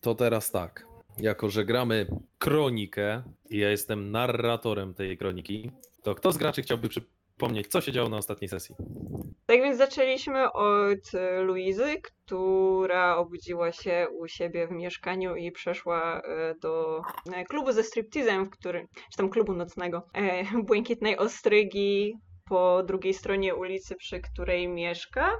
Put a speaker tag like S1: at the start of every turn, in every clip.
S1: To teraz tak. Jako, że gramy kronikę i ja jestem narratorem tej kroniki, to kto z graczy chciałby przypomnieć, co się działo na ostatniej sesji?
S2: Tak więc zaczęliśmy od e, Luizy, która obudziła się u siebie w mieszkaniu i przeszła e, do e, klubu ze striptizem, w którym, czy tam klubu nocnego, Błękitnej Ostrygi po drugiej stronie ulicy, przy której mieszka.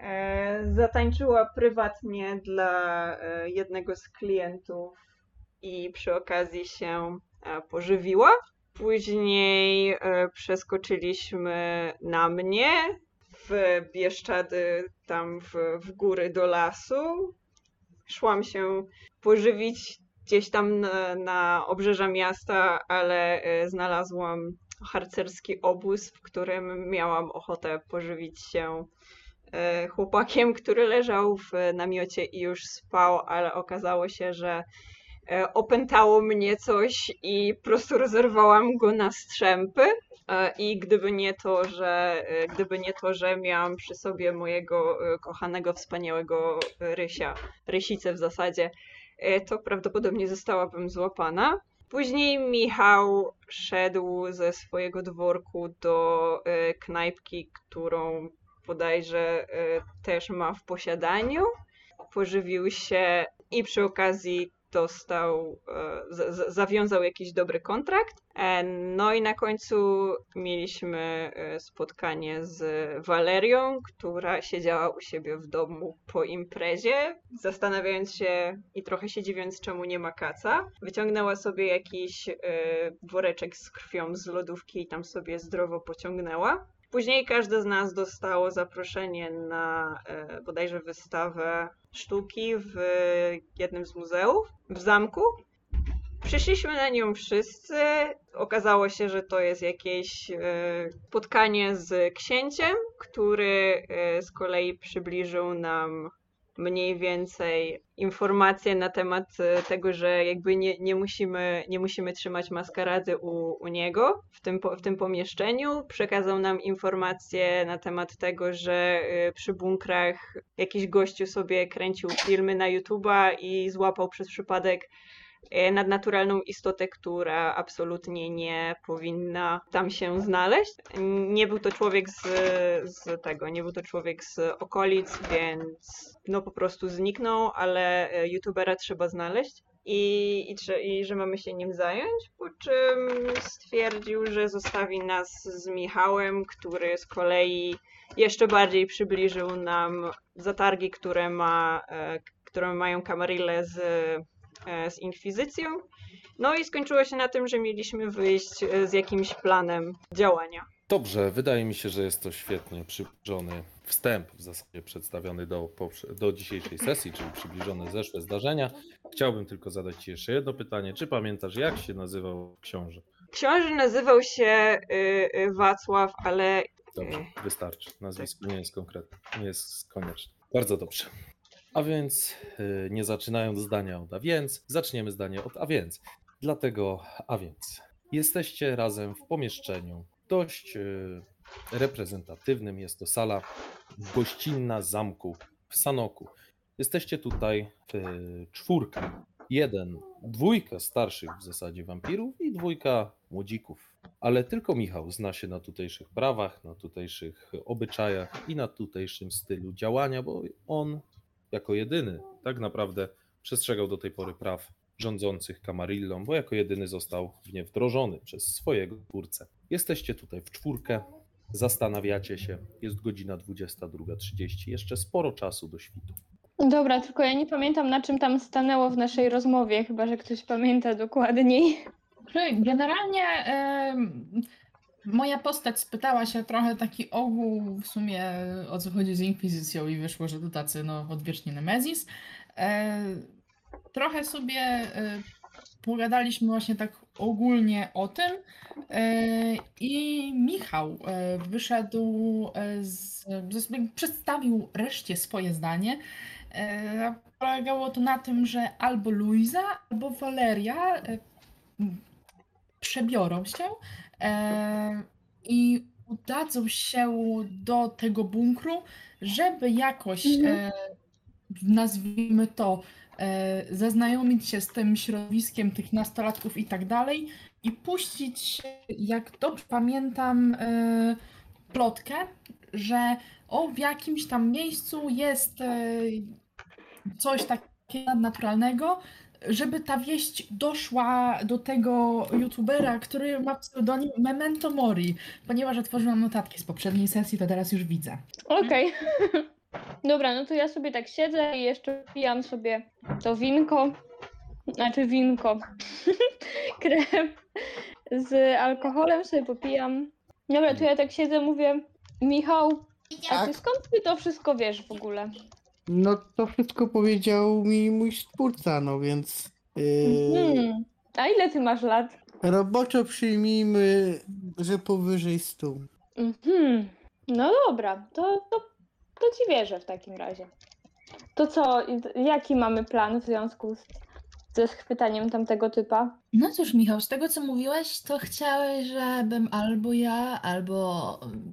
S2: E, Zatańczyła prywatnie dla e, jednego z klientów i przy okazji się e, pożywiła. Później przeskoczyliśmy na mnie w Bieszczady, tam w, w góry do lasu. Szłam się pożywić gdzieś tam na, na obrzeża miasta, ale znalazłam harcerski obóz, w którym miałam ochotę pożywić się chłopakiem, który leżał w namiocie i już spał, ale okazało się, że e, opętało mnie coś i po prostu rozerwałam go na strzępy. E, I gdyby nie to, że e, gdyby nie to, że miałam przy sobie mojego e, kochanego, wspaniałego Rysia, Rysicę w zasadzie, e, to prawdopodobnie zostałabym złapana. Później Michał szedł ze swojego dworku do e, knajpki, którą bodajże e, też ma w posiadaniu. Pożywił się i przy okazji dostał, e, zawiązał jakiś dobry kontrakt. E, No i na końcu mieliśmy spotkanie z Walerią, która siedziała u siebie w domu po imprezie, zastanawiając się i trochę się dziwiąc, czemu nie ma kaca. Wyciągnęła sobie jakiś woreczek z krwią z lodówki i tam sobie zdrowo pociągnęła. Później każdy z nas dostało zaproszenie na e, bodajże wystawę sztuki w jednym z muzeów w zamku. Przyszliśmy na nią wszyscy. Okazało się, że to jest jakieś e, spotkanie z księciem, który e, z kolei przybliżył nam mniej więcej informacje na temat e, tego, że jakby nie, nie, musimy, nie musimy trzymać maskarady u, u niego w tym, w tym pomieszczeniu. Przekazał nam informacje na temat tego, że e, przy bunkrach jakiś gościu sobie kręcił filmy na YouTube'a i złapał przez przypadek nadnaturalną istotę, która absolutnie nie powinna tam się znaleźć. Nie był to człowiek z, z tego, nie był to człowiek z okolic, więc no po prostu zniknął, ale e, youtubera trzeba znaleźć. I, i, I że mamy się nim zająć, po czym stwierdził, że zostawi nas z Michałem, który z kolei jeszcze bardziej przybliżył nam zatargi, które, ma, e, które mają Camarille z, e, z Inkwizycją. No i skończyło się na tym, że mieliśmy wyjść e, z jakimś planem działania.
S1: Dobrze, wydaje mi się, że jest to świetnie przybliżony wstęp w zasadzie przedstawiony do, do dzisiejszej sesji, czyli przybliżone zeszłe zdarzenia. Chciałbym tylko zadać Ci jeszcze jedno pytanie. Czy pamiętasz, jak się nazywał książę?
S2: Książę nazywał się y, y, Wacław, ale
S1: Dobrze, wystarczy. Nazwisko nie jest konkretne, nie jest konieczne. Bardzo dobrze. A więc y, nie zaczynając zdania od a więc, zaczniemy zdanie od a więc. Dlatego a więc. Jesteście razem w pomieszczeniu dość y, reprezentatywnym. Jest to sala gościnna zamku w Sanoku. Jesteście tutaj w czwórkę. Jeden, dwójka starszych w zasadzie wampirów i dwójka młodzików. Ale tylko Michał zna się na tutejszych prawach, na tutejszych obyczajach i na tutejszym stylu działania, bo on jako jedyny tak naprawdę przestrzegał do tej pory praw rządzących Camarillą, bo jako jedyny został w nie wdrożony przez swojego twórcę. Jesteście tutaj w czwórkę, zastanawiacie się, jest godzina 22.30, jeszcze sporo czasu do świtu.
S3: Dobra, tylko ja nie pamiętam na czym tam stanęło w naszej rozmowie, chyba że ktoś pamięta dokładniej.
S4: Generalnie moja postać spytała się trochę taki ogół w sumie o co chodzi z Inkwizycją i wyszło, że to tacy no odwieczni Nemezis. E, trochę sobie e, pogadaliśmy właśnie tak ogólnie o tym e, i Michał wyszedł z, przedstawił reszcie swoje zdanie. Polegało to na tym, że albo Luiza, albo Valeria e, przebiorą się i udadzą się do tego bunkru, żeby jakoś,
S3: Mhm.
S4: e, nazwijmy to, e, zaznajomić się z tym środowiskiem tych nastolatków i tak dalej i puścić, jak dobrze pamiętam, e, plotkę, że o w jakimś tam miejscu jest coś takiego naturalnego, żeby ta wieść doszła do tego youtubera, który ma pseudonim Memento Mori, ponieważ otworzyłam notatki z poprzedniej sesji, to teraz już widzę.
S3: Okej. Dobra, no to ja sobie tak siedzę i jeszcze pijam sobie to winko. Znaczy winko. Krew z alkoholem sobie popijam. Dobra, to ja tak siedzę, mówię, Michał, a ty
S5: Tak.
S3: skąd ty to wszystko wiesz w ogóle?
S5: No to wszystko powiedział mi mój stwórca, no więc yy,
S3: Mhm. A ile ty masz lat?
S5: roboczo przyjmijmy, że powyżej 100.
S3: Mhm. No dobra, to, to, to ci wierzę w takim razie. To co, i- jaki mamy plan w związku z, ze schwytaniem tamtego typa?
S4: No cóż, Michał, z tego co mówiłeś, to chciałeś, żebym albo ja, albo mm,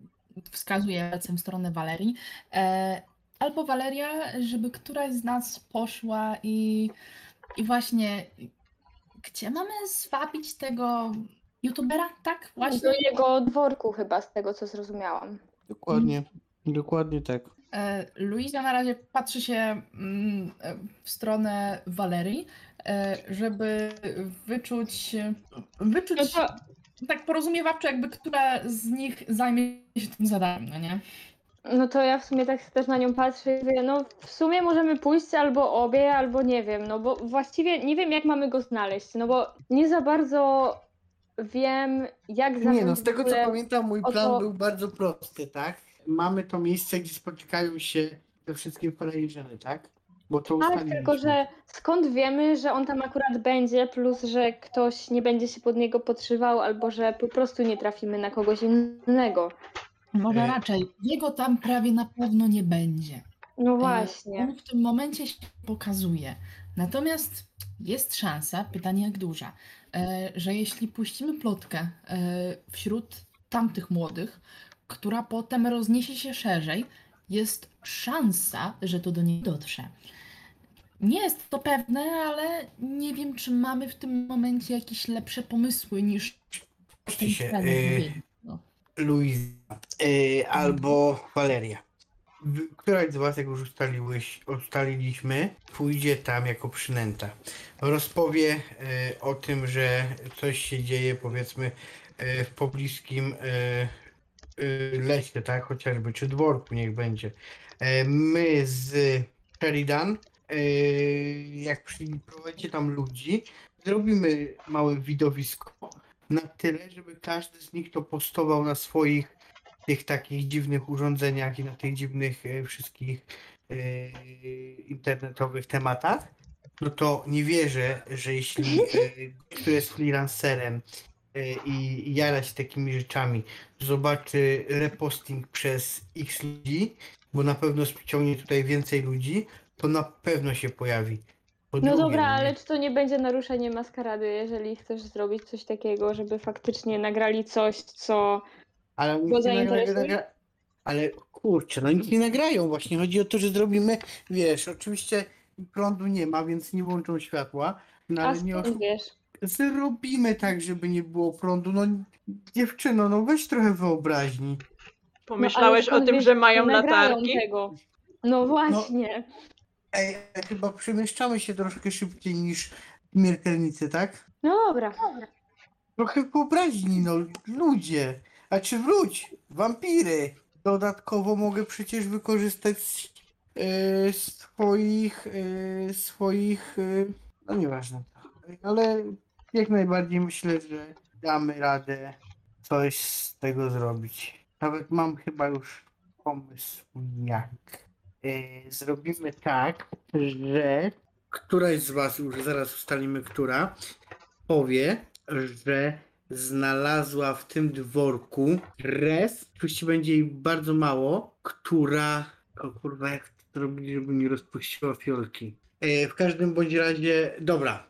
S4: wskazuję palcem w stronę Walerii, e, albo Waleria, żeby któraś z nas poszła i, i właśnie gdzie mamy zwabić tego youtubera, tak?
S3: Do
S4: Właśnie.
S3: jego dworku chyba, z tego co zrozumiałam.
S5: Dokładnie, dokładnie tak.
S4: E, Luizia na razie patrzy się mm, e, w stronę Walerii, e, żeby wyczuć, wyczuć
S3: No to,
S4: tak porozumiewawczo, jakby która z nich zajmie się tym zadaniem, no nie?
S3: No to ja w sumie tak też na nią patrzę i mówię, no w sumie możemy pójść albo obie, albo nie wiem, no bo właściwie nie wiem jak mamy go znaleźć, no bo nie za bardzo wiem jak
S5: Nie no, z tego co pamiętam, mój plan
S3: to-
S5: był bardzo prosty, tak? Mamy to miejsce, gdzie spotykają się te wszystkie frajerzyny, tak? Bo to
S3: Tak, tylko że skąd wiemy, że on tam akurat będzie, plus że ktoś nie będzie się pod niego podszywał, albo że po prostu nie trafimy na kogoś innego.
S4: Może
S5: E.
S4: raczej. Jego tam prawie na pewno nie będzie.
S3: No
S4: E,
S3: właśnie.
S4: On w tym momencie się pokazuje. Natomiast jest szansa, pytanie jak duża, e, że jeśli puścimy plotkę e, wśród tamtych młodych, która potem rozniesie się szerzej, jest szansa, że to do niej dotrze. Nie jest to pewne, ale nie wiem, czy mamy w tym momencie jakieś lepsze pomysły niż
S5: się,
S4: no.
S5: Luiza e, albo Waleria. W- Któraś z was, jak już ustaliłeś, ustaliliśmy, pójdzie tam jako przynęta. Rozpowie e, o tym, że coś się dzieje, powiedzmy, e, w pobliskim lesie, tak, chociażby, czy dworku niech będzie. My z Sheridan, jak przyprowadzicie tam ludzi, zrobimy małe widowisko na tyle, żeby każdy z nich to postował na swoich tych takich dziwnych urządzeniach i na tych dziwnych e, wszystkich e, internetowych tematach, no to nie wierzę, że jeśli e, kto jest freelancerem i jara się takimi rzeczami, zobaczy reposting przez x ludzi, bo na pewno przyciągnie tutaj więcej ludzi, to na pewno się pojawi.
S3: No dobra,
S5: nie-
S3: ale czy to nie będzie naruszenie maskarady, jeżeli chcesz zrobić coś takiego, żeby faktycznie nagrali coś, co.
S5: Ale
S3: Go
S5: nagra,
S3: zainteresuje?
S5: nagra... Ale kurczę, no nic nie nagrają właśnie. Chodzi o to, że zrobimy, wiesz, oczywiście prądu nie ma, więc nie włączą światła. No
S3: A
S5: ale nie
S3: skąd
S5: oszu...
S3: wiesz?
S5: Zrobimy tak, żeby nie było prądu. No dziewczyno, no weź trochę wyobraźni.
S2: Pomyślałeś
S3: No,
S2: o tym,
S3: skąd
S2: że
S3: wiesz,
S2: mają latarki?
S3: Tego. No właśnie.
S5: Ej, chyba przemieszczamy się troszkę szybciej niż śmiertelnicy, tak?
S3: No dobra.
S5: Trochę wyobraźni, no ludzie. A czy wróć, wampiry. Dodatkowo mogę przecież wykorzystać e, swoich, e, swoich, e, no nieważne. Ale jak najbardziej myślę, że damy radę coś z tego zrobić. Nawet mam chyba już pomysł jak. E, zrobimy tak, że któraś z was, już zaraz ustalimy która, powie, że znalazła w tym dworku res, oczywiście będzie jej bardzo mało, która, o kurwa, jak to zrobić, żeby nie rozpuściła fiolki. E, w każdym bądź razie, dobra,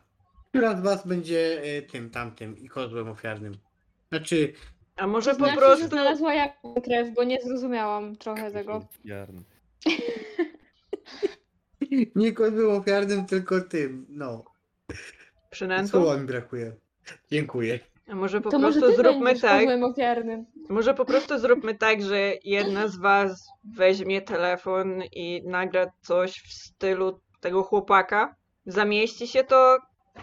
S5: która z was będzie e, tym, tamtym i kozłem ofiarnym? Znaczy,
S2: A może
S3: To
S2: po
S3: znaczy, że
S2: prostu...
S3: znalazła jaką krew, bo nie zrozumiałam trochę tego.
S1: Jarn.
S5: Nie kot był ofiarnym, tylko tym. No.
S2: Przynętą?
S5: Słowa mi brakuje. Dziękuję.
S2: A może po
S3: To może
S2: prostu
S3: ty
S2: zróbmy tak.
S3: ofiarnym.
S2: Może po prostu zróbmy tak, że jedna z was weźmie telefon i nagra coś w stylu tego chłopaka. Zamieści się to,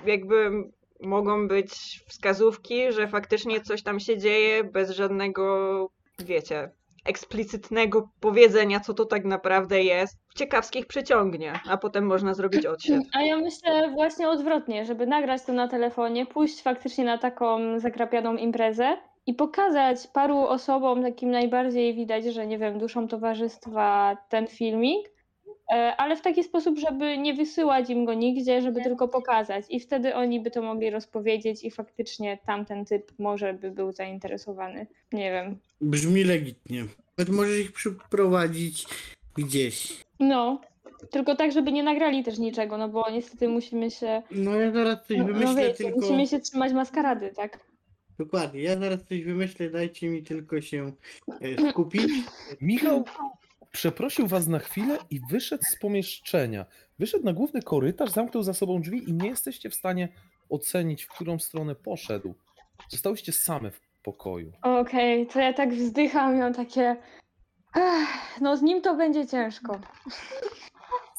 S2: jakby mogą być wskazówki, że faktycznie coś tam się dzieje bez żadnego, wiecie, eksplicytnego powiedzenia, co to tak naprawdę jest. Ciekawskich przyciągnie, a potem można zrobić odsiad.
S3: A ja myślę właśnie odwrotnie, żeby nagrać to na telefonie, pójść faktycznie na taką zakrapianą imprezę i pokazać paru osobom, takim najbardziej widać, że nie wiem, duszą towarzystwa ten filmik, ale w taki sposób, żeby nie wysyłać im go nigdzie, żeby tylko pokazać. I wtedy oni by to mogli rozpowiedzieć i faktycznie tamten typ może by był zainteresowany. Nie wiem.
S5: Brzmi legitnie. Możesz ich przyprowadzić gdzieś.
S3: No, tylko tak, żeby nie nagrali też niczego, no bo niestety musimy się.
S5: No ja zaraz coś
S3: No,
S5: wymyślę,
S3: no wiecie,
S5: tylko...
S3: musimy się trzymać maskarady, tak?
S5: Dokładnie, ja zaraz coś wymyślę, dajcie mi tylko się e, skupić.
S1: Michał przeprosił was na chwilę i wyszedł z pomieszczenia. Wyszedł na główny korytarz, zamknął za sobą drzwi i nie jesteście w stanie ocenić, w którą stronę poszedł. Zostałyście same w pokoju.
S3: Okej, to ja tak wzdycham i mam takie. "Ech, No z nim to będzie ciężko.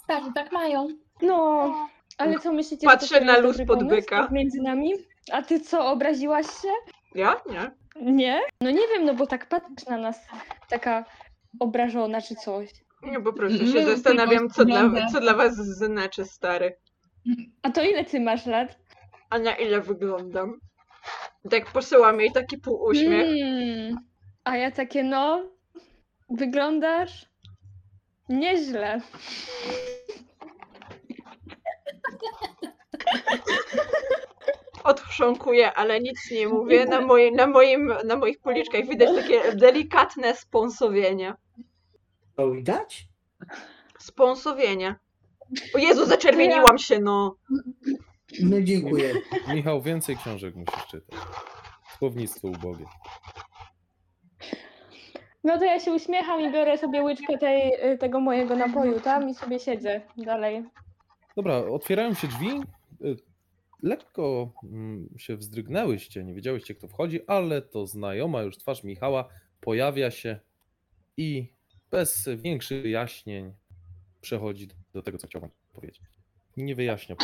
S4: Starzy tak mają.
S3: No, ale co myślicie?
S2: Patrzę na luz
S3: dobry
S2: pod
S3: pomysł
S2: byka.
S3: tak Między nami? A ty co, obraziłaś się?
S2: Ja? Nie.
S3: Nie? No nie wiem, no bo tak patrzysz na nas, taka obrażona czy coś.
S2: Nie, po prostu się zastanawiam, co dla, co dla was znaczy stary.
S3: A to ile ty masz lat?
S2: A na ile wyglądam? Tak posyłam jej taki półuśmiech.
S3: Mm, a ja takie, no, wyglądasz nieźle.
S2: Odchrząkuję, ale nic nie mówię. Na, mojej, na, moim, na moich policzkach widać takie delikatne spąsowienie.
S5: To widać?
S2: Spąsowienie. O Jezu, zaczerwieniłam się, no.
S5: No dziękuję.
S1: Michał, więcej książek musisz czytać. Słownictwo ubogie.
S3: No to ja się uśmiecham i biorę sobie łyczkę tej, y, tego mojego napoju tam i sobie siedzę dalej.
S1: Dobra, otwierają się drzwi. y, Lekko mm, się wzdrygnęłyście, nie wiedziałyście kto wchodzi, ale to znajoma już twarz Michała pojawia się i bez większych wyjaśnień przechodzi do tego, co chciał powiedzieć. Nie wyjaśnia.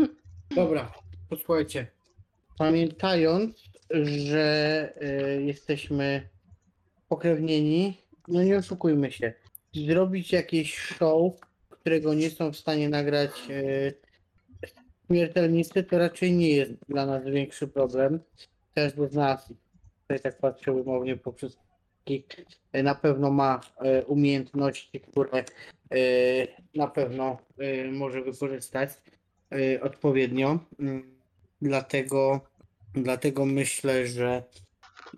S5: Dobra, posłuchajcie. Pamiętając, że e, jesteśmy pokrewnieni, no nie oszukujmy się. Zrobić jakieś show, którego nie są w stanie nagrać e, śmiertelnicy, to raczej nie jest dla nas większy problem. Każdy z nas, tutaj tak patrzę umownie po e, na pewno ma e, umiejętności, które e, na pewno może wykorzystać odpowiednio. Mm, Dlatego, dlatego myślę, że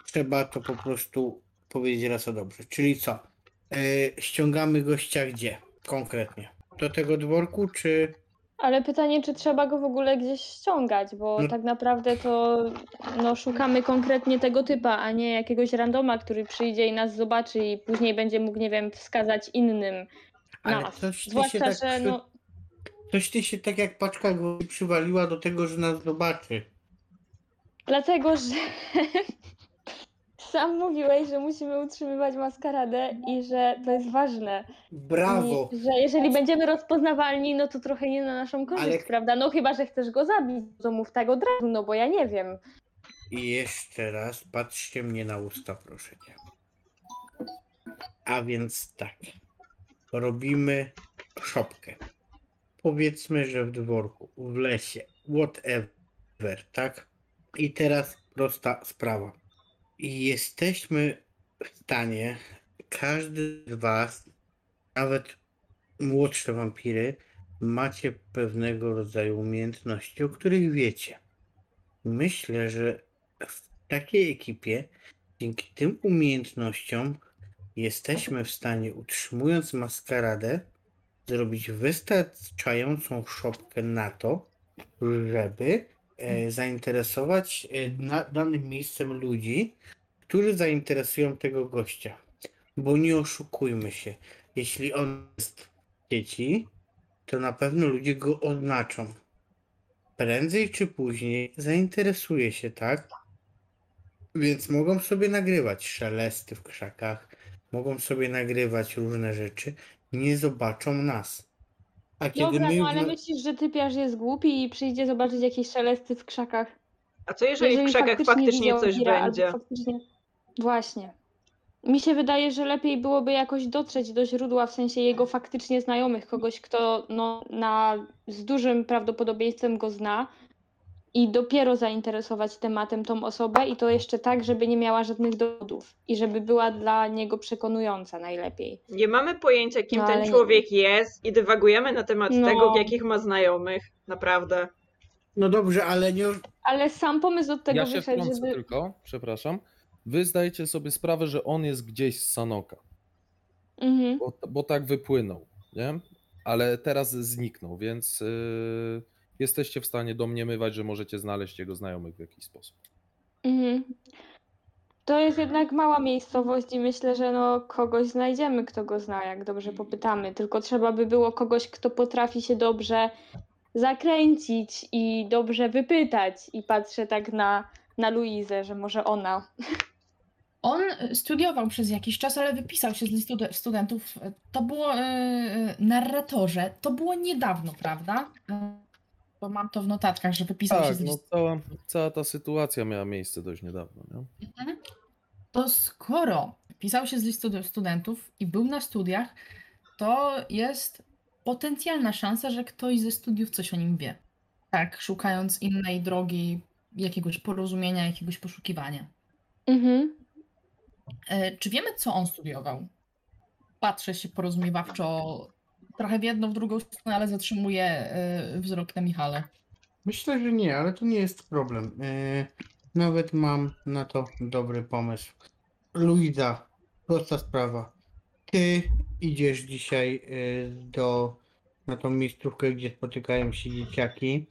S5: trzeba to po prostu powiedzieć raz o dobrze. Czyli co? Ściągamy gościa gdzie konkretnie? Do tego dworku, czy
S3: Ale pytanie, czy trzeba go w ogóle gdzieś ściągać, bo
S5: No.
S3: tak naprawdę to no, szukamy konkretnie tego typa, a nie jakiegoś randoma, który przyjdzie i nas zobaczy i później będzie mógł, nie wiem, wskazać innym
S5: ale
S3: nas. Zwłaszcza,
S5: tak,
S3: że no,
S5: coś ty się tak jak paczka przywaliła do tego, że nas zobaczy.
S3: dlatego, że sam mówiłeś, że musimy utrzymywać maskaradę i że to jest ważne.
S5: Brawo!
S3: I, że jeżeli będziemy rozpoznawalni, no to trochę nie na naszą korzyść,
S5: Ale-
S3: prawda? No chyba, że chcesz go zabić, to mów tak od razu, no bo ja nie wiem.
S5: I jeszcze raz patrzcie mnie na usta, proszę cię. A więc tak. Robimy szopkę. Powiedzmy, że w dworku, w lesie, whatever, tak? I teraz prosta sprawa. I jesteśmy w stanie, każdy z was, nawet młodsze wampiry, macie pewnego rodzaju umiejętności, o których wiecie. Myślę, że w takiej ekipie, dzięki tym umiejętnościom, jesteśmy w stanie, utrzymując maskaradę, zrobić wystarczającą szopkę na to, żeby zainteresować e, danym miejscem ludzi, którzy zainteresują tego gościa. Bo nie oszukujmy się, jeśli on jest w sieci, to na pewno ludzie go oznaczą. Prędzej czy później zainteresuje się, tak? Więc mogą sobie nagrywać szelesty w krzakach, mogą sobie nagrywać różne rzeczy, nie zobaczą nas. A kiedy
S3: Dobra,
S5: my
S3: no ale myślisz, że typiarz jest głupi i przyjdzie zobaczyć jakieś szelesty w krzakach?
S2: A co jeżeli, w krzakach faktycznie,
S3: widział
S2: coś będzie?
S3: Faktycznie... Właśnie. Mi się wydaje, że lepiej byłoby jakoś dotrzeć do źródła, w sensie jego faktycznie znajomych, kogoś, kto no, na, z dużym prawdopodobieństwem go zna i dopiero zainteresować tematem tą osobę i to jeszcze tak, żeby nie miała żadnych dowodów i żeby była dla niego przekonująca najlepiej.
S2: Nie mamy pojęcia, kim
S3: No,
S2: ten
S3: ale nie-
S2: człowiek jest i dywagujemy na temat
S3: No.
S2: tego, jakich ma znajomych. Naprawdę.
S5: No dobrze, ale nie.
S3: Ale sam pomysł od tego
S1: Ja się
S3: wyszedł, żeby...
S1: tylko, przepraszam. Wy zdajecie sobie sprawę, że on jest gdzieś z Sanoka,
S3: Mhm.
S1: bo, bo tak wypłynął, nie? Ale teraz zniknął, więc yy, jesteście w stanie domniemywać, że możecie znaleźć jego znajomych w jakiś sposób.
S3: Mhm. To jest jednak mała miejscowość i myślę, że no kogoś znajdziemy, kto go zna, jak dobrze popytamy. Tylko trzeba by było kogoś, kto potrafi się dobrze zakręcić i dobrze wypytać. I patrzę tak na, na Luizę, że może ona.
S4: On studiował przez jakiś czas, ale wypisał się z listu de- studentów. To było y, y, narratorze. To było niedawno, prawda? Bo mam to w notatkach, że wypisał się
S1: Tak,
S4: z
S1: no
S4: listu.
S1: cała, cała ta sytuacja miała miejsce dość niedawno, nie?
S4: Mhm. To skoro pisał się z listu de- studentów i był na studiach, to jest potencjalna szansa, że ktoś ze studiów coś o nim wie. Tak, szukając innej drogi, jakiegoś porozumienia, jakiegoś poszukiwania.
S3: Mhm.
S4: E, Czy wiemy, co on studiował? Patrzę się porozumiewawczo trochę w jedną, w drugą stronę, ale zatrzymuję e, wzrok na Michale.
S5: Myślę, że nie, ale to nie jest problem. Yy, nawet mam na to dobry pomysł. Luiza, prosta sprawa. Ty idziesz dzisiaj yy, do, na tą miejscówkę, gdzie spotykają się dzieciaki.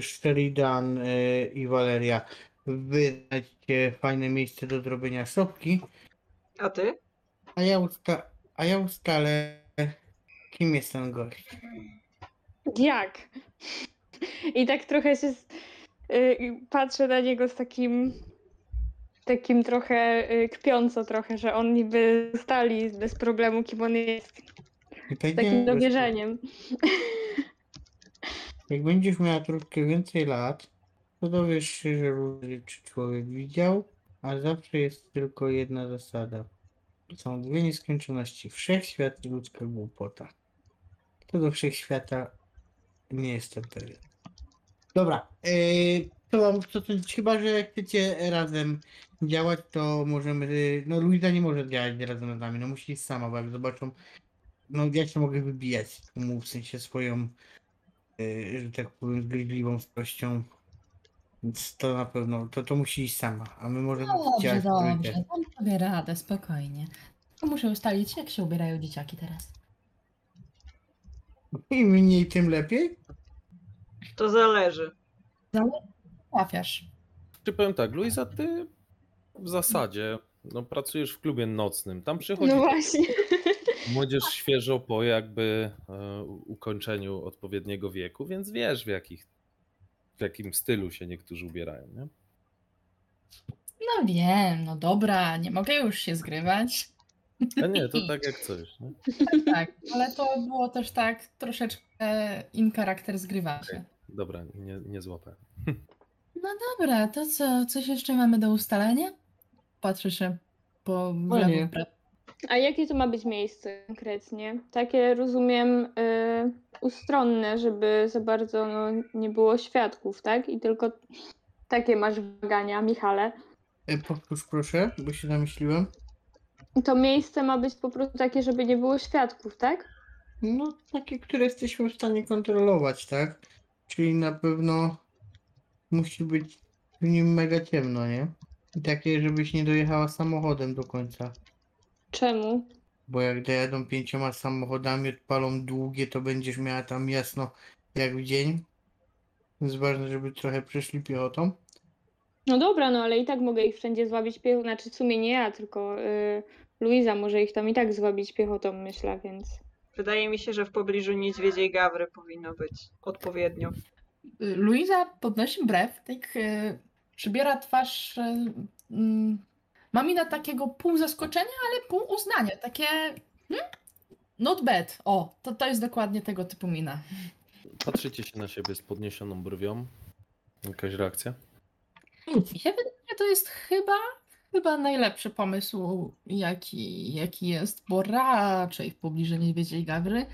S5: Sheridan i Valeria. Wy znajdziecie fajne miejsce do zrobienia szopki,
S2: A ty?
S5: a ja, usta- a ja ustalę, kim jest ten gość.
S3: Jak? I tak trochę się z, y, patrzę na niego z takim takim trochę y, kpiąco trochę, że on niby stali bez problemu, kim on jest.
S5: Tak
S3: Z takim
S5: nie-
S3: dowierzeniem.
S5: Jak będziesz miała troszkę więcej lat, to dowiesz się, że różne rzeczy człowiek widział, a zawsze jest tylko jedna zasada. Są dwie nieskończoności. Wszechświat i ludzka głupota. Do wszechświata nie jestem pewien. Dobra, yy, to mam co to, chyba, że jak chcecie razem działać, to możemy, yy, no Luisa nie może działać razem z nami, no musi iść sama, bo jak zobaczą, no ja się mogę wybijać, w sensie swoją yy, że tak powiem, zgryźliwą strością. Więc to na pewno, to, to musi iść sama, a my możemy
S4: Dobrze,
S5: działać w
S4: dobrze,
S5: trójkę.
S4: dam sobie radę, spokojnie. Tylko Muszę ustalić, jak się ubierają dzieciaki teraz.
S5: Im mniej, tym lepiej.
S2: To zależy.
S4: Łapiasz.
S1: Czy powiem tak, Luisa, ty w zasadzie no, pracujesz w klubie nocnym. Tam przychodzi
S3: No właśnie.
S1: młodzież świeżo po jakby e, ukończeniu odpowiedniego wieku, więc wiesz w, jakich, w jakim stylu się niektórzy ubierają. Nie?
S4: No wiem, no dobra, nie mogę już się zgrywać.
S1: A nie, to tak jak coś. Nie?
S4: Tak, ale to było też tak troszeczkę in charakter zgrywa się.
S1: Dobra, nie, nie złapałem.
S4: No dobra, to co, coś jeszcze mamy do ustalenia? Patrzę się po lewo.
S3: A jakie to ma być miejsce konkretnie? Takie rozumiem y, ustronne, żeby za bardzo no, nie było świadków, tak? I tylko takie masz wymagania, Michale.
S5: E, powtórz proszę, bo się zamyśliłem.
S3: To miejsce ma być po prostu takie, żeby nie było świadków, tak?
S5: No, takie, które jesteśmy w stanie kontrolować, tak? Czyli na pewno musi być w nim mega ciemno, nie? I takie, żebyś nie dojechała samochodem do końca.
S3: Czemu?
S5: Bo jak dojadą pięcioma samochodami, odpalą długie, to będziesz miała tam jasno jak w dzień. Jest ważne, żeby trochę przeszli piechotą.
S3: No dobra, no ale i tak mogę ich wszędzie zwabić piechotą. Znaczy w sumie nie ja, tylko y, Luiza może ich tam i tak zwabić piechotą, myślę, więc.
S2: Wydaje mi się, że w pobliżu niedźwiedziej gawry powinno być odpowiednio.
S4: Y, Luiza podnosi brew, tak e, przybiera twarz. Ma minę takiego pół zaskoczenia, ale pół uznania. Takie. Hmm? Not bad. O, to, to jest dokładnie tego typu mina.
S1: Patrzycie się na siebie z podniesioną brwią. Jakaś reakcja?
S4: Mi się wydaje, że to jest chyba, chyba najlepszy pomysł, jaki, jaki jest, bo raczej w pobliżu Niedźwiedziej Gawry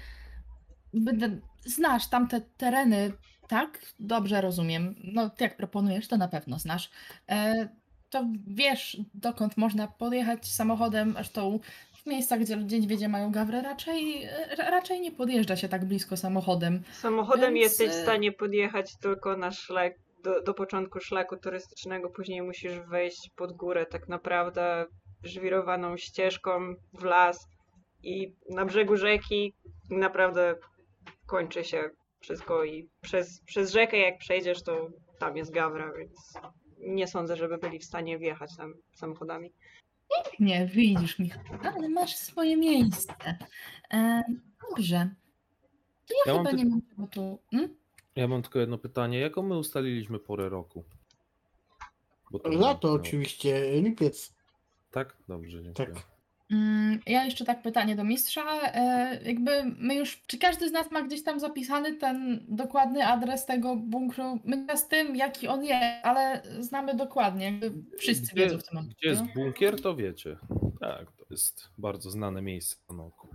S4: będę, znasz tamte tereny, tak? Dobrze rozumiem. No, jak proponujesz, to na pewno znasz. E, to wiesz, dokąd można podjechać samochodem, zresztą w miejscach, gdzie niedźwiedzie mają gawrę, raczej, ra- raczej nie podjeżdża się tak blisko samochodem.
S2: Samochodem
S4: Więc,
S2: jesteś w
S4: e,
S2: stanie podjechać tylko na szlak, do, do początku szlaku turystycznego, później musisz wejść pod górę tak naprawdę żwirowaną ścieżką w las i na brzegu rzeki naprawdę kończy się wszystko i przez, przez rzekę jak przejdziesz, to tam jest gawra, więc nie sądzę, żeby byli w stanie wjechać tam samochodami.
S4: Nie, wyjdziesz mi. Ale masz swoje miejsce. E, dobrze. Ja,
S1: Ja mam
S4: chyba
S1: ty-
S4: nie mam tego tu. Hmm?
S1: Ja mam tylko jedno pytanie. Jaką my ustaliliśmy porę roku? Bo to
S5: Lato oczywiście, lipiec.
S1: Tak? Dobrze, dziękuję.
S5: Tak.
S4: Mm, Ja jeszcze tak pytanie do mistrza. E, jakby my już, czy każdy z nas ma gdzieś tam zapisany ten dokładny adres tego bunkru? My z tym, jaki on jest, ale znamy dokładnie. Jakby wszyscy
S1: Gdzie-
S4: wiedzą w tym momencie.
S1: Gdzie jest bunkier, to wiecie. Tak, to jest bardzo znane miejsce na oku.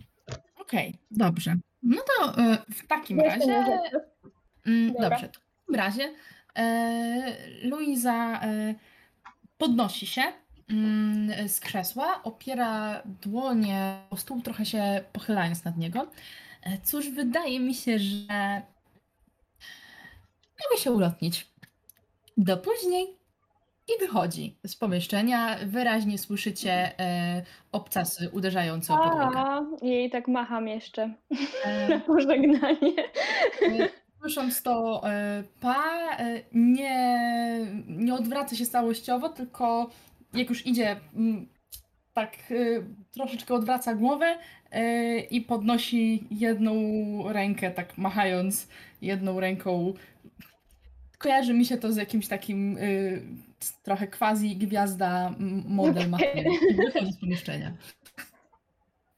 S4: Okej, dobrze. No to e, w takim razie. Mm,
S3: Dobra.
S4: Dobrze, to w takim razie e, Luiza e, podnosi się mm, z krzesła, opiera dłonie o stół, trochę się pochylając nad niego. E, cóż, wydaje mi się, że mogę się ulotnić. Do później. I wychodzi z pomieszczenia. Wyraźnie słyszycie e, obcasy uderzające o podłogę.
S3: A, jej tak macham jeszcze
S4: E,
S3: na pożegnanie.
S4: E, Słysząc to, e, Pa e, nie, nie odwraca się całościowo, tylko jak już idzie, mm, tak e, troszeczkę odwraca głowę i podnosi jedną rękę, tak machając jedną ręką. Kojarzy mi się to z jakimś takim trochę quasi gwiazda model machając. I Wychodzi z pomieszczenia.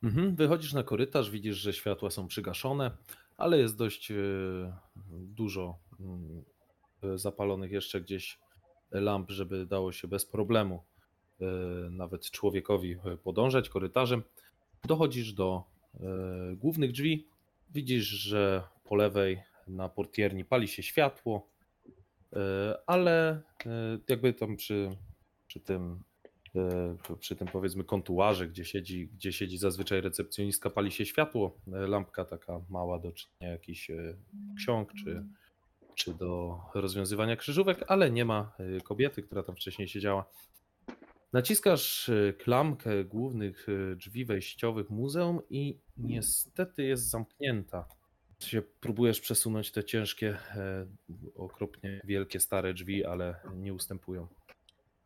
S1: Mhm. Wychodzisz na korytarz, widzisz, że światła są przygaszone, ale jest dość e, dużo mm, e, zapalonych jeszcze gdzieś lamp, żeby dało się bez problemu e, nawet człowiekowi podążać korytarzem. Dochodzisz do głównych drzwi. Widzisz, że po lewej na portierni pali się światło, ale jakby tam przy, przy tym przy tym powiedzmy kontuarze, gdzie siedzi, gdzie siedzi zazwyczaj recepcjonistka, pali się światło, e, lampka taka mała do czytania jakichś e, ksiąg, czy, czy do rozwiązywania krzyżówek, ale nie ma e, kobiety, która tam wcześniej siedziała. Naciskasz e, klamkę głównych e, drzwi wejściowych muzeum i niestety jest zamknięta. Się próbujesz przesunąć te ciężkie, e, okropnie wielkie, stare drzwi, ale nie ustępują.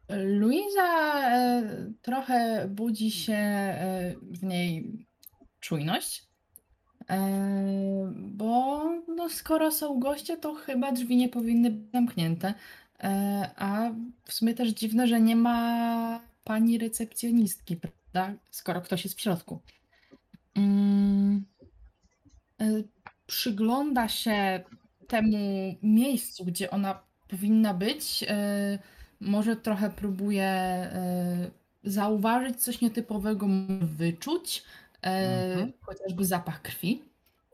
S4: Luiza e, trochę budzi się e, w niej czujność, e, bo no, skoro są goście, to chyba drzwi nie powinny być zamknięte. A w sumie też dziwne, że nie ma pani recepcjonistki, prawda? Skoro ktoś jest w środku. Mm, przygląda się temu miejscu, gdzie ona powinna być. Może trochę próbuję e, zauważyć coś nietypowego, wyczuć, e,
S1: Mhm.
S4: chociażby zapach krwi.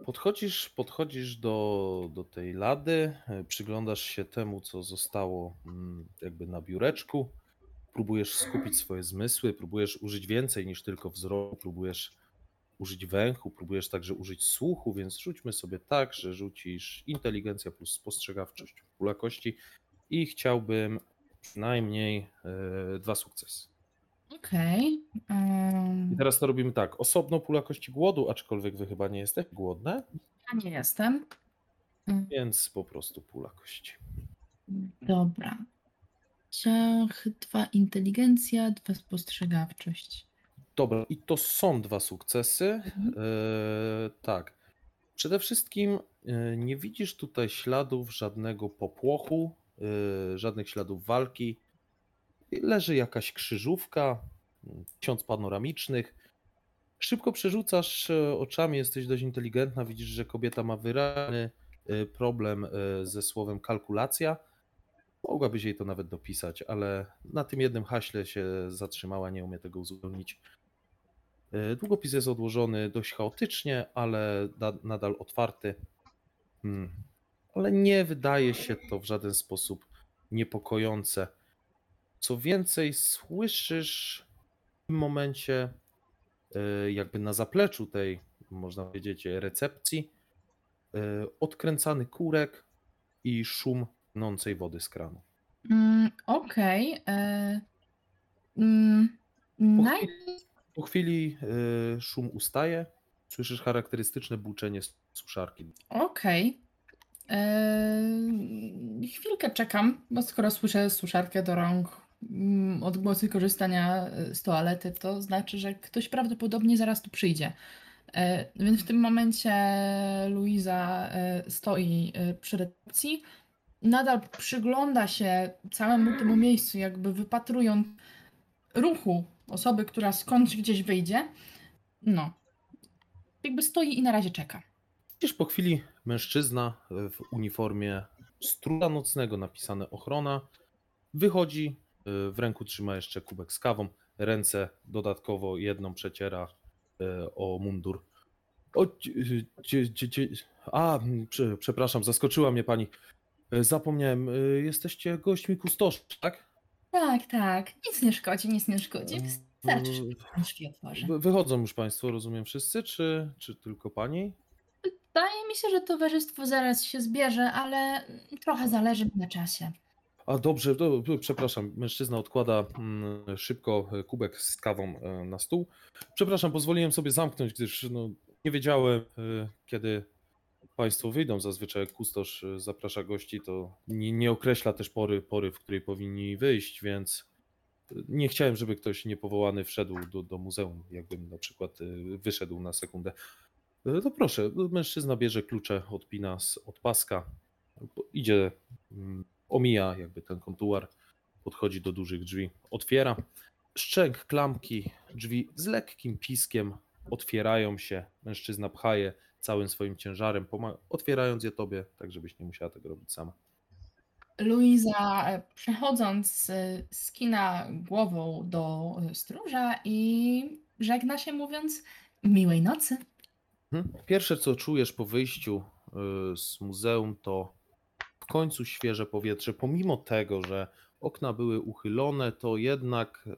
S1: Podchodzisz, podchodzisz do, do tej lady, e, przyglądasz się temu, co zostało mm, jakby na biureczku. Próbujesz skupić swoje zmysły, próbujesz użyć więcej niż tylko wzroku, próbujesz użyć węchu, próbujesz także użyć słuchu, więc rzućmy sobie tak, że rzucisz inteligencja plus spostrzegawczość pula kości i chciałbym przynajmniej e, dwa sukcesy.
S4: Okej. em,
S1: I teraz to robimy tak, osobno pula kości głodu, aczkolwiek wy chyba nie jesteście głodne,
S4: ja nie jestem. Mm,
S1: więc po prostu pula kości.
S4: Dobra. Ciach, dwa inteligencja, dwa spostrzegawczość.
S1: Dobra, i to są dwa sukcesy.
S4: Mhm.
S1: E, tak. Przede wszystkim e, nie widzisz tutaj śladów żadnego popłochu, żadnych śladów walki. Leży jakaś krzyżówka, ksiądz panoramicznych. Szybko przerzucasz e, oczami, jesteś dość inteligentna, widzisz, że kobieta ma wyraźny e, problem e, ze słowem kalkulacja. Mogłabyś jej to nawet dopisać, ale na tym jednym haśle się zatrzymała, nie umie tego uzupełnić. Długopis jest odłożony dość chaotycznie, ale da, nadal otwarty. Hmm. Ale nie wydaje się to w żaden sposób niepokojące. Co więcej, słyszysz w tym momencie, e, jakby na zapleczu tej, można powiedzieć, recepcji, e, odkręcany kurek i szum płynącej wody z kranu.
S4: Mm, Okej. e, mm, naj...
S1: Po chwili szum ustaje, słyszysz charakterystyczne buczenie suszarki.
S4: Okej. Eee, chwilkę czekam, bo skoro słyszę suszarkę do rąk, mm, odgłosy korzystania e, z toalety, to znaczy, że ktoś prawdopodobnie zaraz tu przyjdzie. E, Więc w tym momencie Luiza e, stoi e, przy recepcji, nadal przygląda się całemu temu miejscu, jakby wypatrując ruchu osoby, która skądś gdzieś wyjdzie. No. Jakby stoi i na razie czeka.
S1: Widzisz po chwili mężczyzna w uniformie stróża nocnego napisane ochrona wychodzi, y, w ręku trzyma jeszcze kubek z kawą, ręce dodatkowo jedną przeciera y, o mundur. O, cie- cie- cie- a, prze- przepraszam, zaskoczyła mnie pani. Y, Zapomniałem, jesteście gośćmi kustoszy, tak?
S4: Tak, tak. Nic nie szkodzi, nic nie szkodzi. Wystarczy, że pan drzwi otworzy.
S1: wy- Wychodzą już państwo, rozumiem wszyscy, czy, czy tylko pani?
S4: Wydaje mi się, że towarzystwo zaraz się zbierze, ale trochę zależy na czasie.
S1: A dobrze, to, przepraszam, mężczyzna odkłada mm, szybko e, kubek z kawą e, na stół. Przepraszam, pozwoliłem sobie zamknąć, gdyż no, nie wiedziałem, e, kiedy Państwo wyjdą. Zazwyczaj kustosz zaprasza gości, to nie, nie określa też pory, pory, w której powinni wyjść, więc nie chciałem, żeby ktoś niepowołany wszedł do, do muzeum, jakbym na przykład wyszedł na sekundę. E, To proszę, mężczyzna bierze klucze, odpina z od paska, idzie mm, omija jakby ten kontuar, podchodzi do dużych drzwi, otwiera. Szczęk, klamki, drzwi z lekkim piskiem otwierają się. Mężczyzna pcha je całym swoim ciężarem, otwierając je tobie, tak żebyś nie musiała tego robić sama.
S4: Luiza, e, przechodząc skina głową do e, stróża i żegna się mówiąc miłej nocy.
S1: Mhm. Pierwsze, co czujesz po wyjściu y, z muzeum, to w końcu świeże powietrze. Pomimo tego, że okna były uchylone, to jednak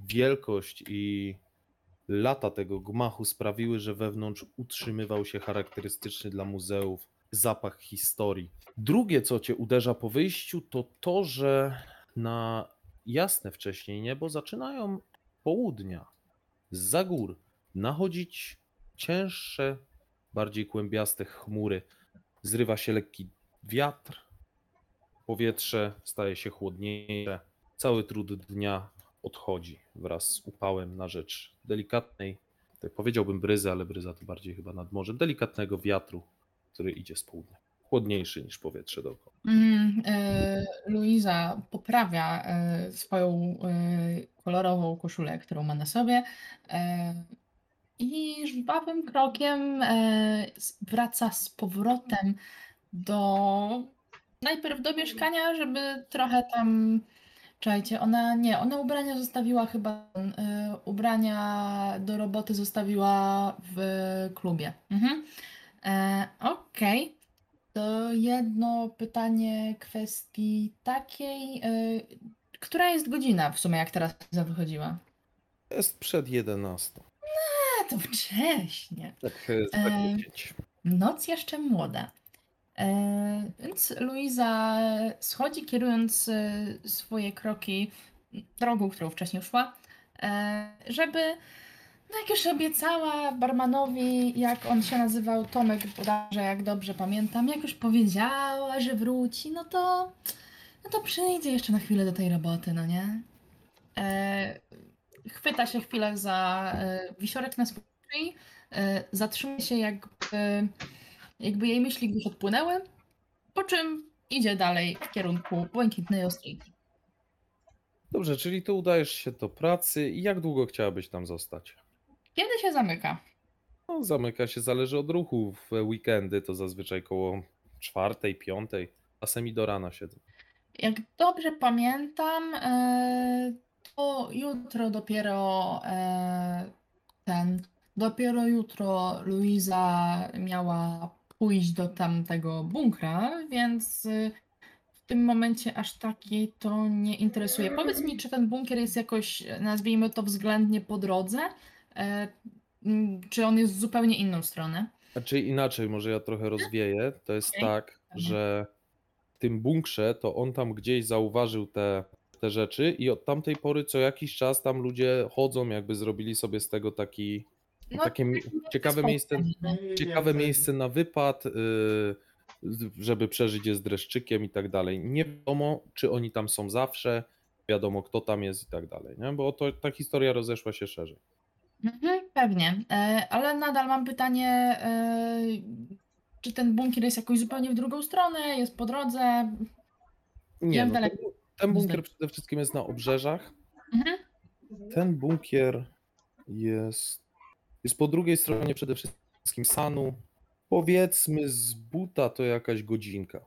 S1: wielkość i lata tego gmachu sprawiły, że wewnątrz utrzymywał się charakterystyczny dla muzeów zapach historii. Drugie, co cię uderza po wyjściu, to to, że na jasne wcześniej niebo zaczynają południa z gór nachodzić cięższe, bardziej kłębiaste chmury. Zrywa się lekki wiatr, powietrze staje się chłodniejsze. Cały trud dnia odchodzi wraz z upałem na rzecz delikatnej, tak powiedziałbym bryzy, ale bryza to bardziej chyba nad morzem, delikatnego wiatru, który idzie z południa. Chłodniejszy niż powietrze dookoła.
S4: Mm, e, Luiza poprawia e, swoją e, kolorową koszulę, którą ma na sobie e, i żwawym krokiem e, wraca z powrotem do najpierw do mieszkania, żeby trochę tam Czekajcie, ona nie, ona ubrania zostawiła chyba, e, ubrania do roboty zostawiła w klubie. Mhm. E, Okej. To jedno pytanie kwestii takiej, która jest godzina w sumie, jak teraz wychodziła?
S1: Jest przed 11.
S4: To wcześnie.
S1: Tak, e, tak
S4: E,
S1: powiedzieć.
S4: Noc jeszcze młoda. E, więc Luiza schodzi, kierując e, swoje kroki drogą, którą wcześniej szła, e, żeby, no jak już obiecała barmanowi, jak on się nazywał, Tomek bodajże, jak dobrze pamiętam, jak już powiedziała, że wróci, no to, no to przyjdzie jeszcze na chwilę do tej roboty, no nie? E, chwyta się chwilę za e, wisiorek na swojej e, zatrzymuje się jakby, jakby jej myśli gdzieś odpłynęły, po czym idzie dalej w kierunku błękitnej ostryjki.
S1: Dobrze, czyli tu udajesz się do pracy i jak długo chciałabyś tam zostać?
S4: Kiedy się zamyka?
S1: No, zamyka się, zależy od ruchu. W weekendy to zazwyczaj koło czwartej, piątej, czasem i do rana siedzę.
S4: Jak dobrze pamiętam, to jutro dopiero e, ten, dopiero jutro Luiza miała pójść do tamtego bunkra, więc e, w tym momencie aż tak jej to nie interesuje. Powiedz mi, czy ten bunkier jest jakoś, nazwijmy to względnie po drodze, e, czy on jest w zupełnie inną stronę?
S1: Znaczy inaczej, może ja trochę rozwieję. To jest
S4: Okej.
S1: tak, że w tym bunkrze to on tam gdzieś zauważył te, te rzeczy i od tamtej pory co jakiś czas tam ludzie chodzą, jakby zrobili sobie z tego taki
S4: No,
S1: takie ciekawe miejsce, ciekawe miejsce na wypad, yy, żeby przeżyć je z dreszczykiem i tak dalej. Nie wiadomo, czy oni tam są zawsze, wiadomo kto tam jest i tak dalej, nie? bo to, ta historia rozeszła się szerzej.
S4: Mhm, pewnie, e, ale nadal mam pytanie, e, czy ten bunkier jest jakoś zupełnie w drugą stronę, jest po drodze?
S1: Nie, no,
S4: daleko?
S1: Ten bunkier przede wszystkim jest na obrzeżach,
S4: Mhm.
S1: Ten bunkier jest, jest po drugiej stronie przede wszystkim Sanu. Powiedzmy z buta to jakaś godzinka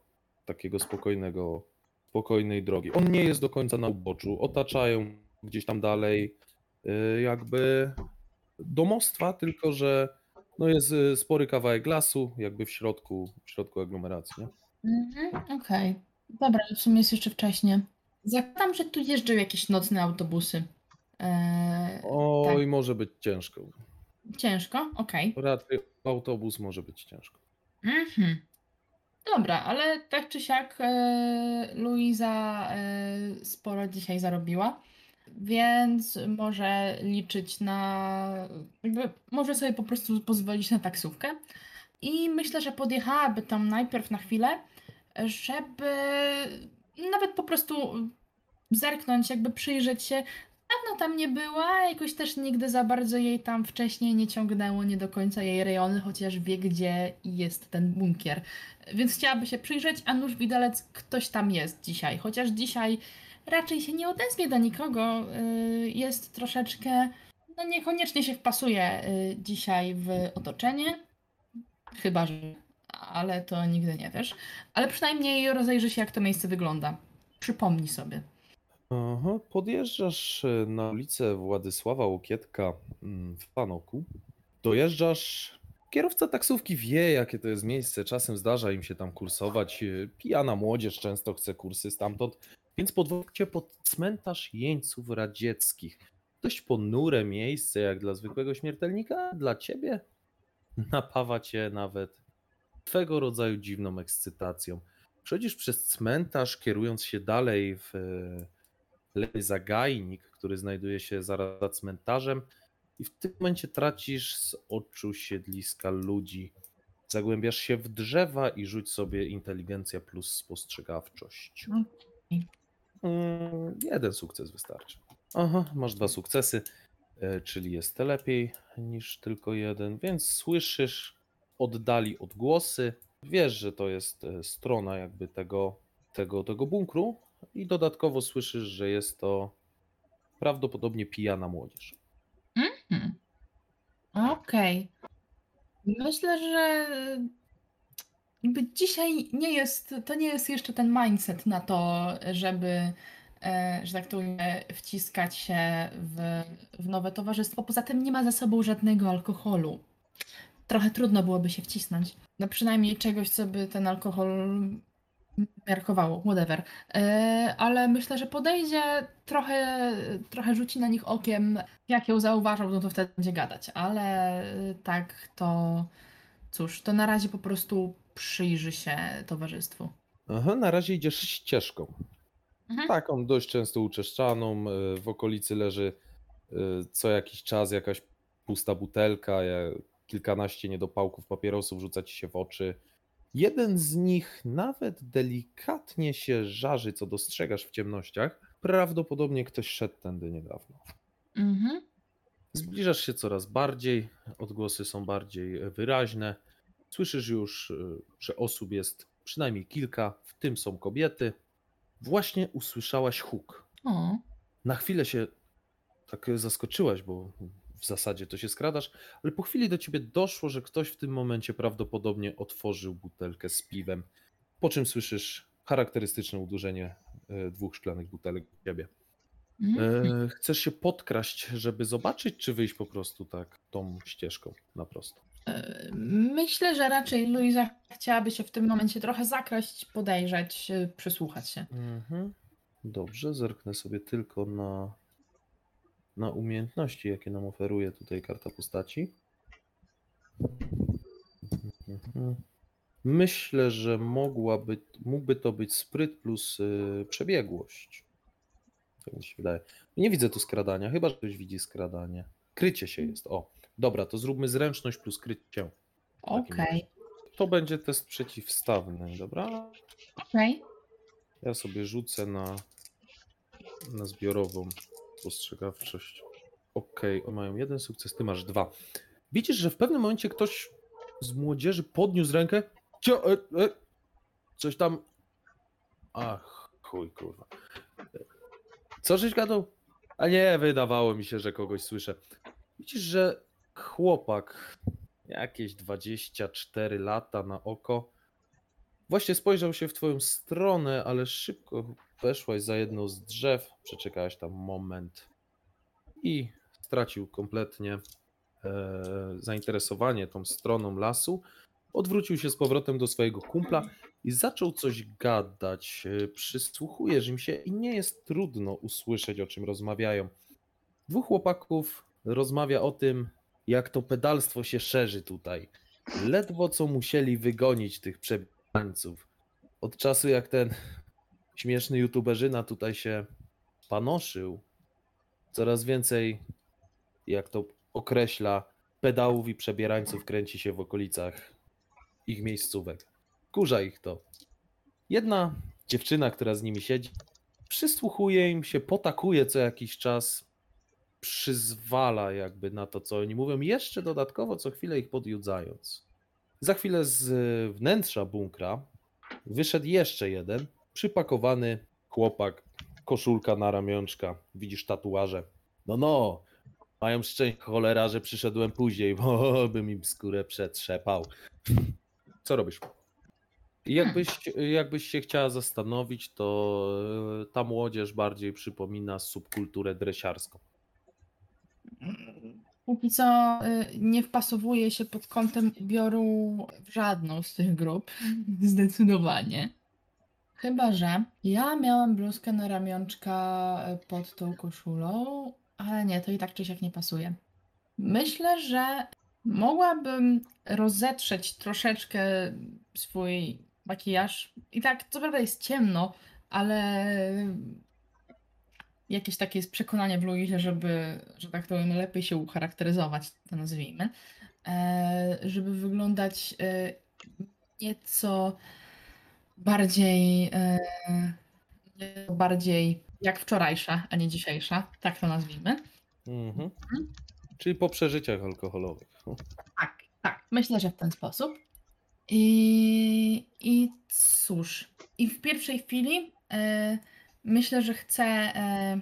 S1: takiego spokojnego, spokojnej drogi. On nie jest do końca na uboczu, otaczają gdzieś tam dalej y, jakby domostwa, tylko że no jest y, spory kawałek lasu jakby w środku, w środku aglomeracji.
S4: Mhm, Okej, dobra, w sumie jest jeszcze wcześnie. Zakładam, że tu jeżdżą jakieś nocne autobusy. E,
S1: Oj, może być ciężko.
S4: ciężko, okej.
S1: Raczej autobus może być ciężko.
S4: Mhm. Dobra, ale tak czy siak e, Luiza e, sporo dzisiaj zarobiła, więc może liczyć na. Jakby może sobie po prostu pozwolić na taksówkę. I myślę, że podjechałaby tam najpierw na chwilę, żeby nawet po prostu zerknąć, jakby przyjrzeć się. Dawno tam nie była, jakoś też nigdy za bardzo jej tam wcześniej nie ciągnęło, nie do końca jej rejony, chociaż wie, gdzie jest ten bunkier. Więc chciałaby się przyjrzeć, a nuż widelec ktoś tam jest dzisiaj. Chociaż dzisiaj raczej się nie odezwie do nikogo. yy, Jest troszeczkę, no niekoniecznie się wpasuje yy, dzisiaj w otoczenie. Chyba, że. Ale to nigdy nie wiesz. Ale przynajmniej rozejrzy się, jak to miejsce wygląda. Przypomnij sobie.
S1: Aha, podjeżdżasz e, na ulicę Władysława Łokietka mm, w Panoku. Dojeżdżasz. Kierowca taksówki wie, jakie to jest miejsce. Czasem zdarza im się tam kursować. e, Pijana młodzież często chce kursy stamtąd. Więc podwozicie pod cmentarz jeńców radzieckich. Dość ponure miejsce, jak dla zwykłego śmiertelnika. Dla ciebie napawa cię nawet twego rodzaju dziwną ekscytacją. Przechodzisz przez cmentarz, kierując się dalej w e, lewy zagajnik, który znajduje się zaraz za cmentarzem i w tym momencie tracisz z oczu siedliska ludzi. Zagłębiasz się w drzewa i rzuć sobie inteligencja plus spostrzegawczość. Mm, jeden sukces wystarczy. Aha, masz dwa sukcesy, e, czyli jest lepiej niż tylko jeden, więc słyszysz oddali odgłosy. Wiesz, że to jest e, strona jakby tego, tego, tego bunkru i dodatkowo słyszysz, że jest to prawdopodobnie pijana młodzież.
S4: Mhm. Okej. Myślę, że jakby dzisiaj nie jest, to nie jest jeszcze ten mindset na to, żeby, e, że tak to wciskać się w, w nowe towarzystwo. Poza tym nie ma za sobą żadnego alkoholu. Trochę trudno byłoby się wcisnąć. No przynajmniej czegoś, co by ten alkohol miarkowało, whatever. E, Ale myślę, że podejdzie, trochę, trochę rzuci na nich okiem, jak ją zauważą, no to wtedy będzie gadać. Ale e, tak to, cóż, to na razie po prostu przyjrzy się towarzystwu.
S1: Aha, na razie idziesz ścieżką.
S4: Mhm.
S1: Taką dość często uczeszczaną. e, W okolicy leży co jakiś czas jakaś pusta butelka, kilkanaście niedopałków papierosów rzuca ci się w oczy. Jeden z nich nawet delikatnie się żarzy, co dostrzegasz w ciemnościach. Prawdopodobnie ktoś szedł tędy niedawno.
S4: Mhm.
S1: Zbliżasz się coraz bardziej, odgłosy są bardziej e, wyraźne. Słyszysz już, y, że osób jest przynajmniej kilka, w tym są kobiety. Właśnie usłyszałaś huk.
S4: O.
S1: Na chwilę się tak zaskoczyłaś, bo w zasadzie to się skradasz, ale po chwili do ciebie doszło, że ktoś w tym momencie prawdopodobnie otworzył butelkę z piwem. Po czym słyszysz charakterystyczne uderzenie e, dwóch szklanych butelek w ciebie.
S4: Mhm.
S1: E, chcesz się podkraść, żeby zobaczyć, czy wyjść po prostu tak tą ścieżką na prosto?
S4: E, Myślę, że raczej Luiza chciałaby się w tym momencie trochę zakraść, podejrzeć, przysłuchać się.
S1: Mhm. Dobrze, zerknę sobie tylko na, na umiejętności, jakie nam oferuje tutaj karta postaci. Mhm. Myślę, że mogłaby, mógłby to być spryt plus y, przebiegłość. Tak mi się wydaje. Nie widzę tu skradania, chyba że ktoś widzi skradanie. Krycie się jest. O, dobra, to zróbmy zręczność plus krycie.
S4: Okej,
S1: To będzie test przeciwstawny, dobra?
S4: okej.
S1: Ja sobie rzucę na, na zbiorową spostrzegawczość. Okej, okay, mają jeden sukces, ty masz dwa. Widzisz, że w pewnym momencie ktoś z młodzieży podniósł rękę. Cio, e, e, coś tam. Ach, chuj, kurwa. Co żeś gadał? A nie, wydawało mi się, że kogoś słyszę. Widzisz, że chłopak, jakieś 24 lata na oko, Właśnie spojrzał się w twoją stronę, ale szybko weszłaś za jedno z drzew, przeczekałaś tam moment i stracił kompletnie e, zainteresowanie tą stroną lasu. Odwrócił się z powrotem do swojego kumpla i zaczął coś gadać. E, Przysłuchujesz im się i nie jest trudno usłyszeć, o czym rozmawiają. Dwóch chłopaków rozmawia o tym, jak to pedalstwo się szerzy tutaj. Ledwo co musieli wygonić tych przebiegów. Od czasu jak ten śmieszny youtuberzyna tutaj się panoszył, coraz więcej, jak to określa, pedałów i przebierańców kręci się w okolicach ich miejscówek. Kurza ich to. Jedna dziewczyna, która z nimi siedzi, przysłuchuje im się, potakuje co jakiś czas, przyzwala jakby na to, co oni mówią, jeszcze dodatkowo co chwilę ich podjudzając. Za chwilę z wnętrza bunkra wyszedł jeszcze jeden przypakowany chłopak, koszulka na ramionczka. Widzisz tatuaże. No, no, mają szczęście cholera, że przyszedłem później, bo bym im skórę przetrzepał. Co robisz? Jakbyś, jakbyś się chciała zastanowić, to e, ta młodzież bardziej przypomina subkulturę dresiarską.
S4: Póki co y, nie wpasowuje się pod kątem ubioru w żadną z tych grup. Zdecydowanie. Chyba, że ja miałam bluzkę na ramionczka y, pod tą koszulą, ale nie, to i tak czy siak nie pasuje. Myślę, że mogłabym rozetrzeć troszeczkę swój makijaż. I tak, co prawda jest ciemno, ale jakieś takie jest przekonanie w Luizie, żeby, że tak to powiem, lepiej się ucharakteryzować, to nazwijmy, e, żeby wyglądać e, nieco bardziej, e, bardziej jak wczorajsza, a nie dzisiejsza, tak to nazwijmy.
S1: Mhm. Czyli po przeżyciach alkoholowych.
S4: Tak, tak, myślę, że w ten sposób. I, i cóż, i w pierwszej chwili e, myślę, że chcę e,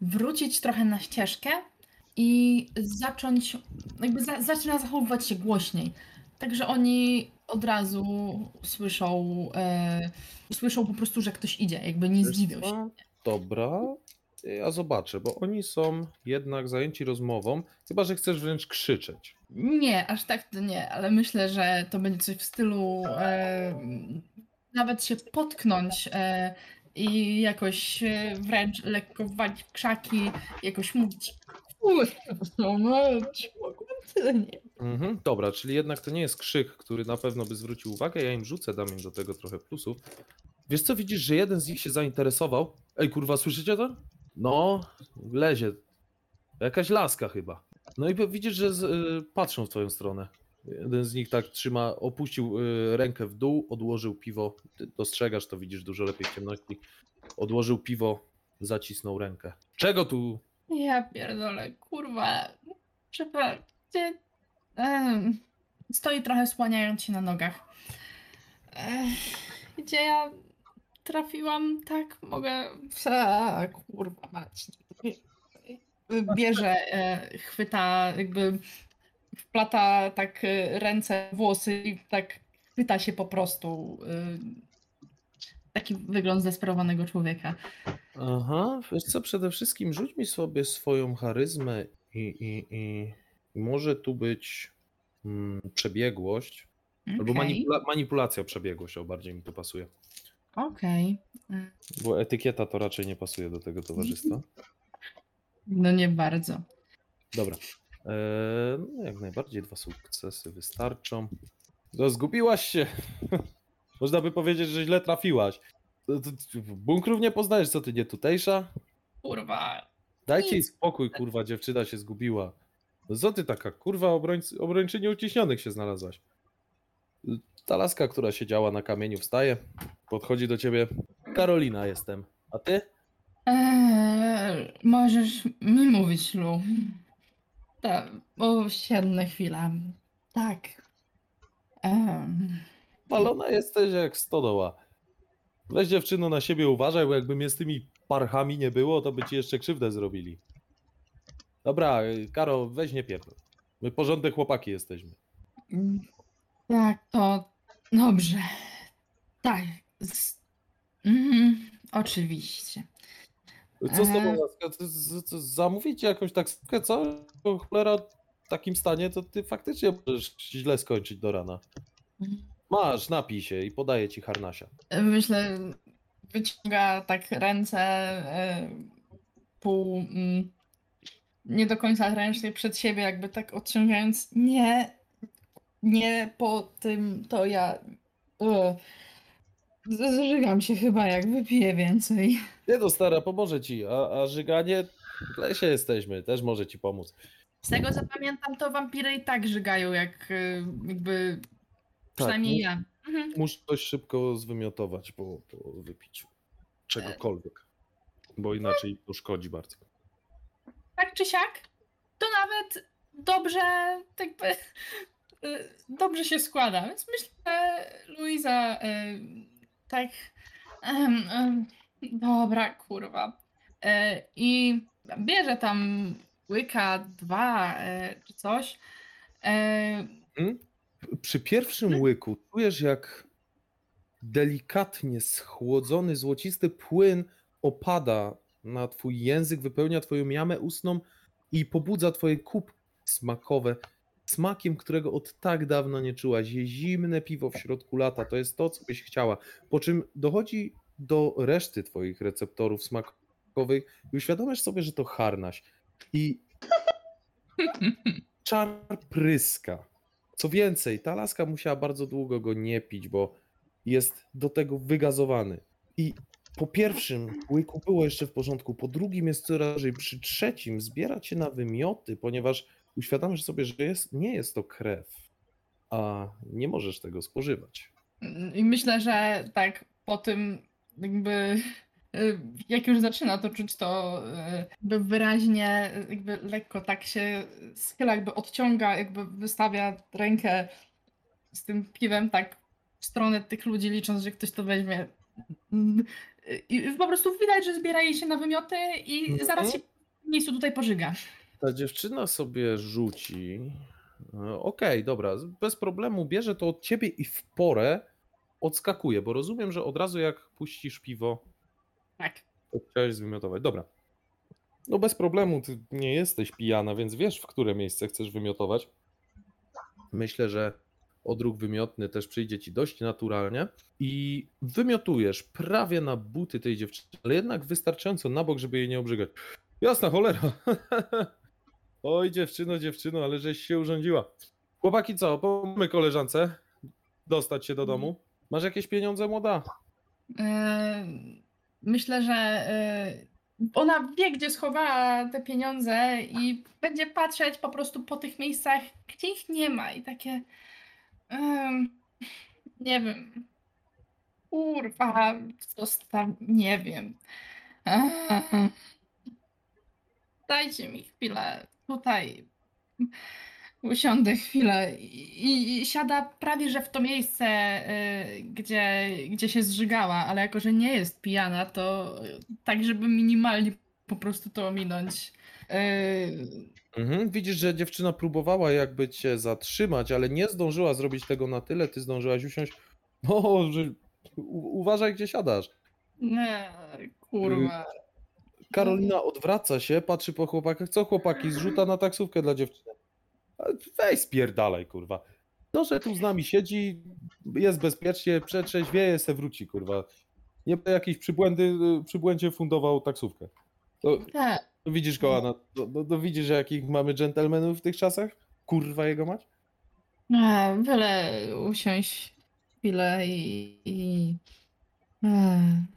S4: wrócić trochę na ścieżkę i zacząć, jakby za, zaczyna zachowywać się głośniej. Także oni od razu słyszą, e, słyszą po prostu, że ktoś idzie, jakby nie zdziwią się.
S1: Dobra, ja zobaczę, bo oni są jednak zajęci rozmową, chyba że chcesz wręcz krzyczeć.
S4: Nie, aż tak to nie, ale myślę, że to będzie coś w stylu e, nawet się potknąć e, i jakoś e, wręcz lekko walić w krzaki, jakoś mówić "Kurwa, mać, mogłem tyle nie.
S1: Mhm, dobra, czyli jednak to nie jest krzyk, który na pewno by zwrócił uwagę. Ja im rzucę, dam im do tego trochę plusów. Wiesz co, widzisz, że jeden z nich się zainteresował. Ej, kurwa, słyszycie to? No, lezie. Jakaś laska chyba. No i widzisz, że z, y, patrzą w twoją stronę. Jeden z nich tak trzyma, opuścił y, rękę w dół, odłożył piwo. Ty dostrzegasz to, widzisz dużo lepiej w ciemności. Odłożył piwo, zacisnął rękę. Czego tu
S4: Ja pierdolę, kurwa. Przepraszam, stoi trochę słaniając się na nogach. Gdzie ja trafiłam, tak mogę... A, kurwa mać. Bierze, e, chwyta, jakby wplata tak e, ręce włosy i tak chwyta się po prostu. e, Taki wygląd zdesperowanego człowieka.
S1: Aha, wiesz co, przede wszystkim rzuć mi sobie swoją charyzmę i, i, i może tu być mm, przebiegłość, albo
S4: Okej,
S1: manipula manipulacja przebiegłość, o bardziej mi to pasuje.
S4: okej. E,
S1: Bo etykieta to raczej nie pasuje do tego towarzystwa.
S4: No nie bardzo.
S1: Dobra. Eee, no jak najbardziej dwa sukcesy wystarczą. No, zgubiłaś się. Można by powiedzieć, że źle trafiłaś. Bunkrów nie poznajesz, co ty nie tutejsza?
S4: Kurwa.
S1: Dajcie jej spokój, kurwa, dziewczyna się zgubiła. No co ty taka, kurwa, obrońcy, obrończyni uciśnionych się znalazłaś? Ta laska, która siedziała na kamieniu, wstaje, podchodzi do ciebie. Karolina jestem. A ty?
S4: Eee, możesz mi mówić, Lu. Tak, bo siednę chwilę. Tak. Em,
S1: Palona jesteś jak stodoła. Weź dziewczyno na siebie uważaj, bo jakby mnie z tymi parchami nie było, to by ci jeszcze krzywdę zrobili. Dobra, Karo, weź nie pierdol. My porządne chłopaki jesteśmy.
S4: mm, tak, to dobrze. Tak. Z, mhm, oczywiście.
S1: Co z tobą,
S4: Eee.
S1: laska? Ty z- ci jakąś taksówkę, co? Bo Cholera, w takim stanie to ty faktycznie możesz źle skończyć do rana. Masz, napij się i podaję ci harnasia.
S4: Myślę, wyciąga tak ręce e, pół mm, nie do końca ręcznie przed siebie, jakby tak odciągając. Nie, nie po tym to ja. e, Zżygam się chyba, jak wypiję więcej.
S1: Nie no, stara, pomoże ci, a, a żyganie w lesie jesteśmy, też może ci pomóc.
S4: Z tego co pamiętam, to wampiry i tak żygają, jak e, jakby. Przynajmniej
S1: mu-
S4: ja. Mhm.
S1: Muszę coś szybko zwymiotować po, po wypiciu czegokolwiek, bo inaczej to szkodzi bardzo.
S4: tak czy siak, to nawet dobrze, jakby, y, dobrze się składa. Więc myślę, że Luiza y, tak. dobra, kurwa. E, I bierze tam łyka, dwa czy coś. E,
S1: Przy pierwszym łyku czujesz, jak delikatnie schłodzony, złocisty płyn opada na twój język, wypełnia twoją jamę ustną i pobudza twoje kubki smakowe, smakiem, którego od tak dawno nie czułaś. Je zimne piwo w środku lata, to jest to, co byś chciała. Po czym dochodzi do reszty twoich receptorów smakowych i uświadamiasz sobie, że to harnaś. I czar pryska. Co więcej, ta laska musiała bardzo długo go nie pić, bo jest do tego wygazowany. I po pierwszym łyku było jeszcze w porządku, po drugim jest coraz gorzej, przy trzecim zbiera cię na wymioty, ponieważ uświadamiasz sobie, że jest, nie jest to krew, a nie możesz tego spożywać.
S4: I myślę, że tak po tym jakby jak już zaczyna to czuć to y, jakby wyraźnie y, jakby lekko tak się schyla, jakby odciąga, jakby wystawia rękę z tym piwem tak w stronę tych ludzi, licząc, że ktoś to weźmie. I po prostu widać, że zbiera jej się na wymioty i
S1: Mhm.
S4: zaraz się w miejscu tutaj pożyga.
S1: Ta dziewczyna sobie rzuci. Okej, dobra, bez problemu bierze to od ciebie i w porę odskakuje, bo rozumiem, że od razu jak puścisz piwo,
S4: Tak.
S1: to chciałeś zwymiotować. Dobra. No bez problemu, ty nie jesteś pijana, więc wiesz, w które miejsce chcesz wymiotować. Myślę, że odruch wymiotny też przyjdzie ci dość naturalnie i wymiotujesz prawie na buty tej dziewczyny, ale jednak wystarczająco na bok, żeby jej nie obrzygać. Jasna cholera. Oj, dziewczyno, dziewczyno, ale żeś się urządziła. Chłopaki, co? Pomóżmy koleżance dostać się do domu. Masz jakieś pieniądze, młoda?
S4: E, Myślę, że e, ona wie, gdzie schowała te pieniądze i będzie patrzeć po prostu po tych miejscach, gdzie ich nie ma i takie. em, nie wiem. Kurwa, zostaw, nie wiem. Dajcie mi chwilę tutaj. Usiądę chwilę i, i siada prawie że w to miejsce, y, gdzie, gdzie się zżygała, ale jako, że nie jest pijana, to tak, żeby minimalnie po prostu to ominąć. Y,
S1: Mhm. Widzisz, że dziewczyna próbowała jakby cię zatrzymać, ale nie zdążyła zrobić tego na tyle, ty zdążyłaś usiąść. O, że u- uważaj, gdzie siadasz.
S4: nie, kurwa.
S1: Karolina odwraca się, patrzy po chłopakach. Co chłopaki, zrzuta na taksówkę dla dziewczyny. Weź spierdalaj, kurwa. To, że tu z nami siedzi, jest bezpiecznie, przetrzeźwieje, se wróci, kurwa. Nie by jakiś przybłędy, przybłędzie fundował taksówkę. To,
S4: Tak.
S1: to widzisz, kochana, to, to, to widzisz, jakich mamy dżentelmenów w tych czasach? Kurwa jego mać?
S4: A, byle usiąść chwilę i. i... Ech.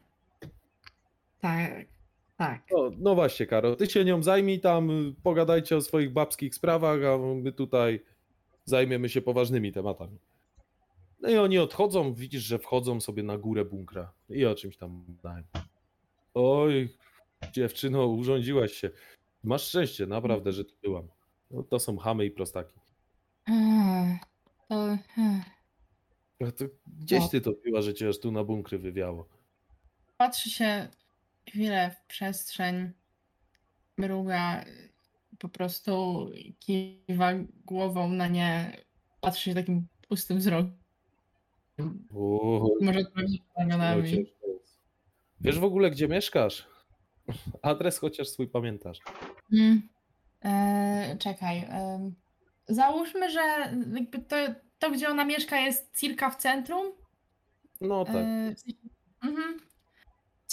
S4: Tak, tak.
S1: No, no właśnie, Karol, ty się nią zajmij tam, pogadajcie o swoich babskich sprawach, a my tutaj zajmiemy się poważnymi tematami. No i oni odchodzą, widzisz, że wchodzą sobie na górę bunkra i o czymś tam gadają. Oj, dziewczyno, urządziłaś się. Masz szczęście, naprawdę, że tu byłam. No, to są chamy i prostaki.
S4: Ech, To.
S1: A to gdzieś ty to piła, że cię aż tu na bunkry wywiało.
S4: Patrzy się chwilę w przestrzeń, mruga, po prostu kiwa głową na nie, patrzy się takim pustym wzrokiem.
S1: O,
S4: Może odpowiedzieć ramionami.
S1: Wiesz w ogóle, gdzie mieszkasz? Adres chociaż swój pamiętasz.
S4: Mm. E, czekaj. em, załóżmy, że jakby to, to, gdzie ona mieszka, jest circa w centrum.
S1: No tak.
S4: E, sensie- mhm.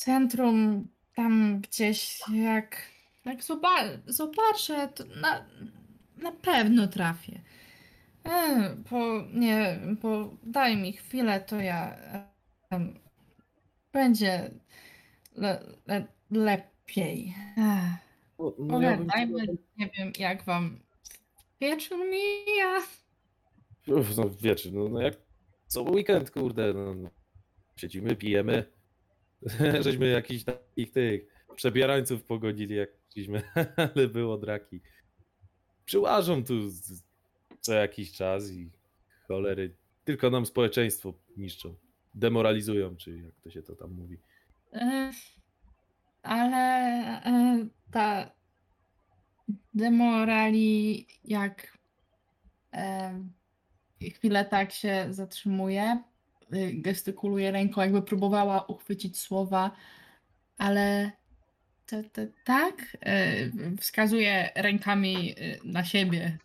S4: Centrum, tam gdzieś, jak, jak zoba- zobaczę, to na, na pewno trafię. E, po, nie, bo daj mi chwilę, to ja. będzie le, le, lepiej. Ech.
S1: No, no ja bym
S4: Pogadajmy,
S1: chciał-
S4: nie wiem, jak wam wieczór mija.
S1: Uf, No wiecie, no, no jak co weekend, kurde, no, no. siedzimy, pijemy, żeśmy jakichś takich tych przebierańców pogodzili, jak chcieliśmy, ale było draki. Przyłażą tu co jakiś czas i cholery, tylko nam społeczeństwo niszczą, demoralizują, czy jak to się to tam mówi.
S4: Ale e, ta demorali, jak e, chwilę tak się zatrzymuje, gestykuluje ręką, jakby próbowała uchwycić słowa, ale to, to, tak e, wskazuje rękami y, na siebie.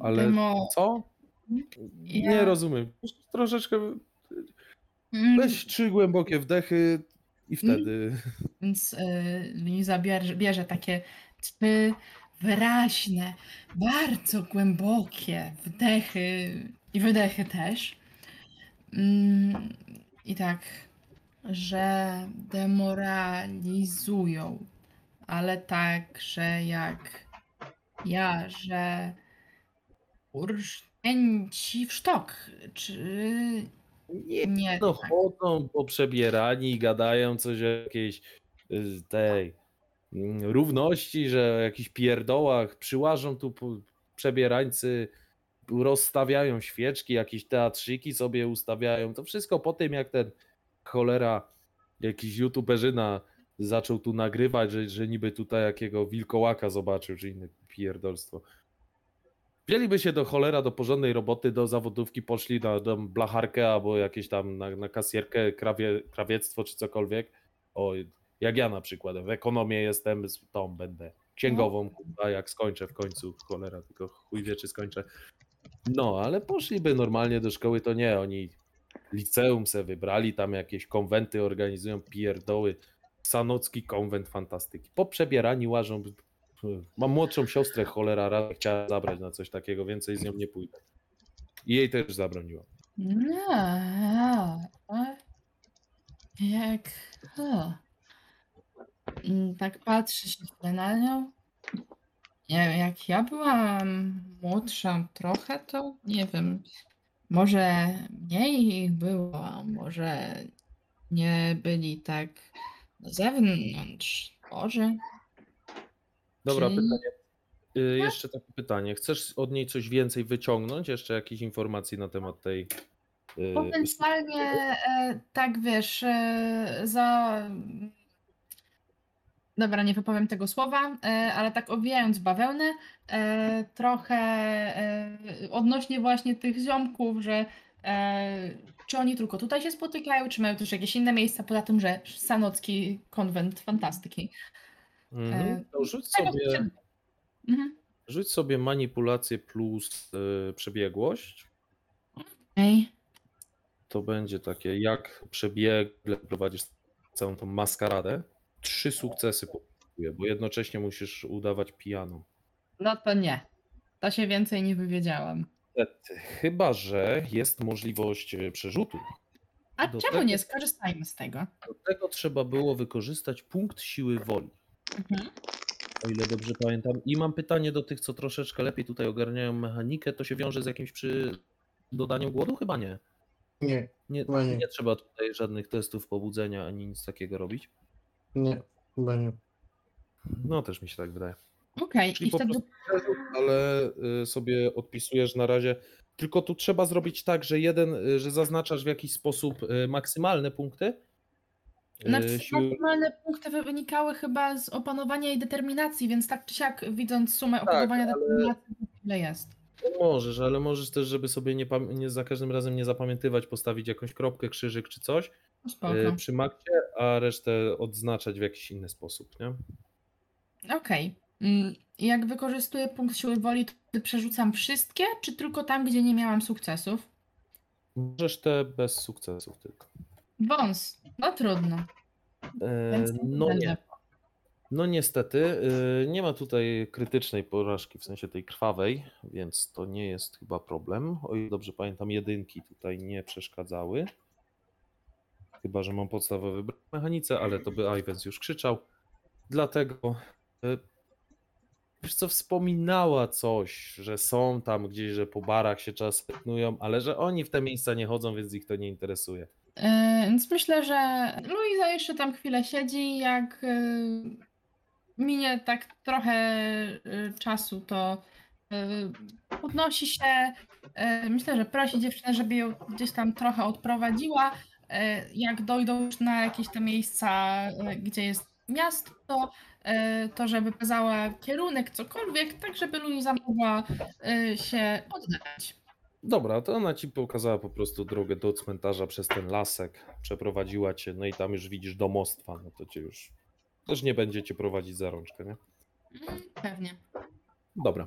S1: Ale
S4: Demo-
S1: co? Nie
S4: Ja-
S1: rozumiem. Troszeczkę
S4: Mm,
S1: weź trzy głębokie wdechy i wtedy
S4: Więc y, Liza bierze, bierze takie trzy wyraźne, bardzo głębokie wdechy i wydechy też. Mm, I tak, że demoralizują, ale tak, że jak ja, że urżnięci w sztok, czy
S1: nie
S4: nie?
S1: No
S4: tak?
S1: chodzą poprzebierani i gadają coś o jakiejś y, tej mm, równości, że o jakichś pierdołach, przyłażą tu przebierańcy, rozstawiają świeczki, jakieś teatrzyki sobie ustawiają. To wszystko po tym, jak ten cholera, jakiś youtuberzyna zaczął tu nagrywać, że, że niby tutaj jakiego wilkołaka zobaczył, czy inne pierdolstwo. Wzięliby się do cholera do porządnej roboty, do zawodówki, poszli na, na blacharkę albo jakieś tam na, na kasjerkę, krawie, krawiectwo czy cokolwiek. O, jak ja na przykład, w ekonomię jestem, z tą będę księgową, kurwa, jak skończę w końcu, cholera, tylko chuj wie czy skończę. No, ale poszliby normalnie do szkoły, to nie, oni liceum se wybrali, tam jakieś konwenty organizują, pierdoły, sanocki konwent fantastyki. Poprzebierani łażą, Mam młodszą siostrę, cholera, raz chciała zabrać na coś takiego, więcej z nią nie pójdę. I jej też zabroniłam.
S4: No, jak. O. Tak patrzy się na nią. Nie jak ja byłam młodsza trochę, to nie wiem. Może mniej ich było, może nie byli tak na zewnątrz. Może.
S1: Dobra,
S4: Czyli-
S1: pytanie. Y, Jeszcze takie pytanie. Chcesz od niej coś więcej wyciągnąć? Jeszcze jakieś informacje na temat tej. y,
S4: Potencjalnie e, tak wiesz, e, za. Dobra, nie wypowiem tego słowa, e, ale tak owijając bawełnę, e, trochę e, odnośnie właśnie tych ziomków, że czy oni tylko tutaj się spotykają, czy mają też jakieś inne miejsca, poza tym, że Sanocki konwent fantastyki.
S1: Mhm. To rzuć
S4: Tego
S1: sobie,
S4: Mhm.
S1: rzuć sobie manipulację plus przebiegłość.
S4: Ej,
S1: To będzie takie, jak przebiegle prowadzisz całą tą maskaradę. Trzy sukcesy potrzebuję, bo jednocześnie musisz udawać pijaną.
S4: no to nie. To się więcej nie wywiedziałam.
S1: Chyba, że jest możliwość y, przerzutu.
S4: A
S1: Do
S4: czemu
S1: tego-
S4: nie skorzystajmy z tego?
S1: Do tego trzeba było wykorzystać punkt siły woli.
S4: Mhm.
S1: O ile dobrze pamiętam. I mam pytanie do tych, co troszeczkę lepiej tutaj ogarniają mechanikę. To się wiąże z jakimś przy dodaniem głodu? Chyba nie.
S5: Nie,
S1: Nie,
S5: nie.
S1: nie trzeba tutaj żadnych testów pobudzenia ani nic takiego robić.
S5: Nie, chyba nie.
S1: No też mi się tak wydaje.
S4: Okej,
S1: Czyli
S4: i
S1: po
S4: wtedy
S1: prostu ale y, sobie odpisujesz na razie. Tylko tu trzeba zrobić tak, że jeden, y, że zaznaczasz w jakiś sposób y, maksymalne punkty. y,
S4: Znaczy,
S1: siły-
S4: maksymalne punkty wynikały chyba z opanowania i determinacji, więc tak czy siak, widząc sumę
S1: Tak,
S4: opanowania
S1: ale-
S4: determinacji, to tyle jest.
S1: Możesz, ale możesz też, żeby sobie nie, pam- nie za każdym razem nie zapamiętywać, postawić jakąś kropkę, krzyżyk czy coś
S4: No Spoko.
S1: y, przy makcie, a resztę odznaczać w jakiś inny sposób, nie?
S4: Okej. Mm, i Jak wykorzystuję punkt siły woli, to przerzucam wszystkie, czy tylko tam, gdzie nie miałam sukcesów?
S1: Możesz te bez sukcesów tylko.
S4: Wąs. No trudno.
S1: E, no nie. No niestety, y, nie ma tutaj krytycznej porażki, w sensie tej krwawej, więc to nie jest chyba problem. O ile dobrze pamiętam, jedynki tutaj nie przeszkadzały. Chyba, że mam podstawowy brak mechanice, ale to by Ivens już krzyczał. Dlatego, y, wiesz co, wspominała coś, że są tam gdzieś, że po barach się czasem pnują, ale że oni w te miejsca nie chodzą, więc ich to nie interesuje.
S4: E, Więc myślę, że Luiza jeszcze tam chwilę siedzi. Jak e, minie tak trochę e, czasu, to e, podnosi się. e, Myślę, że prosi dziewczynę, żeby ją gdzieś tam trochę odprowadziła. E, Jak dojdą już na jakieś te miejsca, e, gdzie jest miasto, e, to żeby pokazała kierunek, cokolwiek, tak żeby Luiza mogła się oddać.
S1: Dobra, to ona ci pokazała po prostu drogę do cmentarza przez ten lasek, przeprowadziła cię, no i tam już widzisz domostwa, no to cię już też nie będzie cię prowadzić za rączkę, nie?
S4: Mm, Pewnie.
S1: Dobra.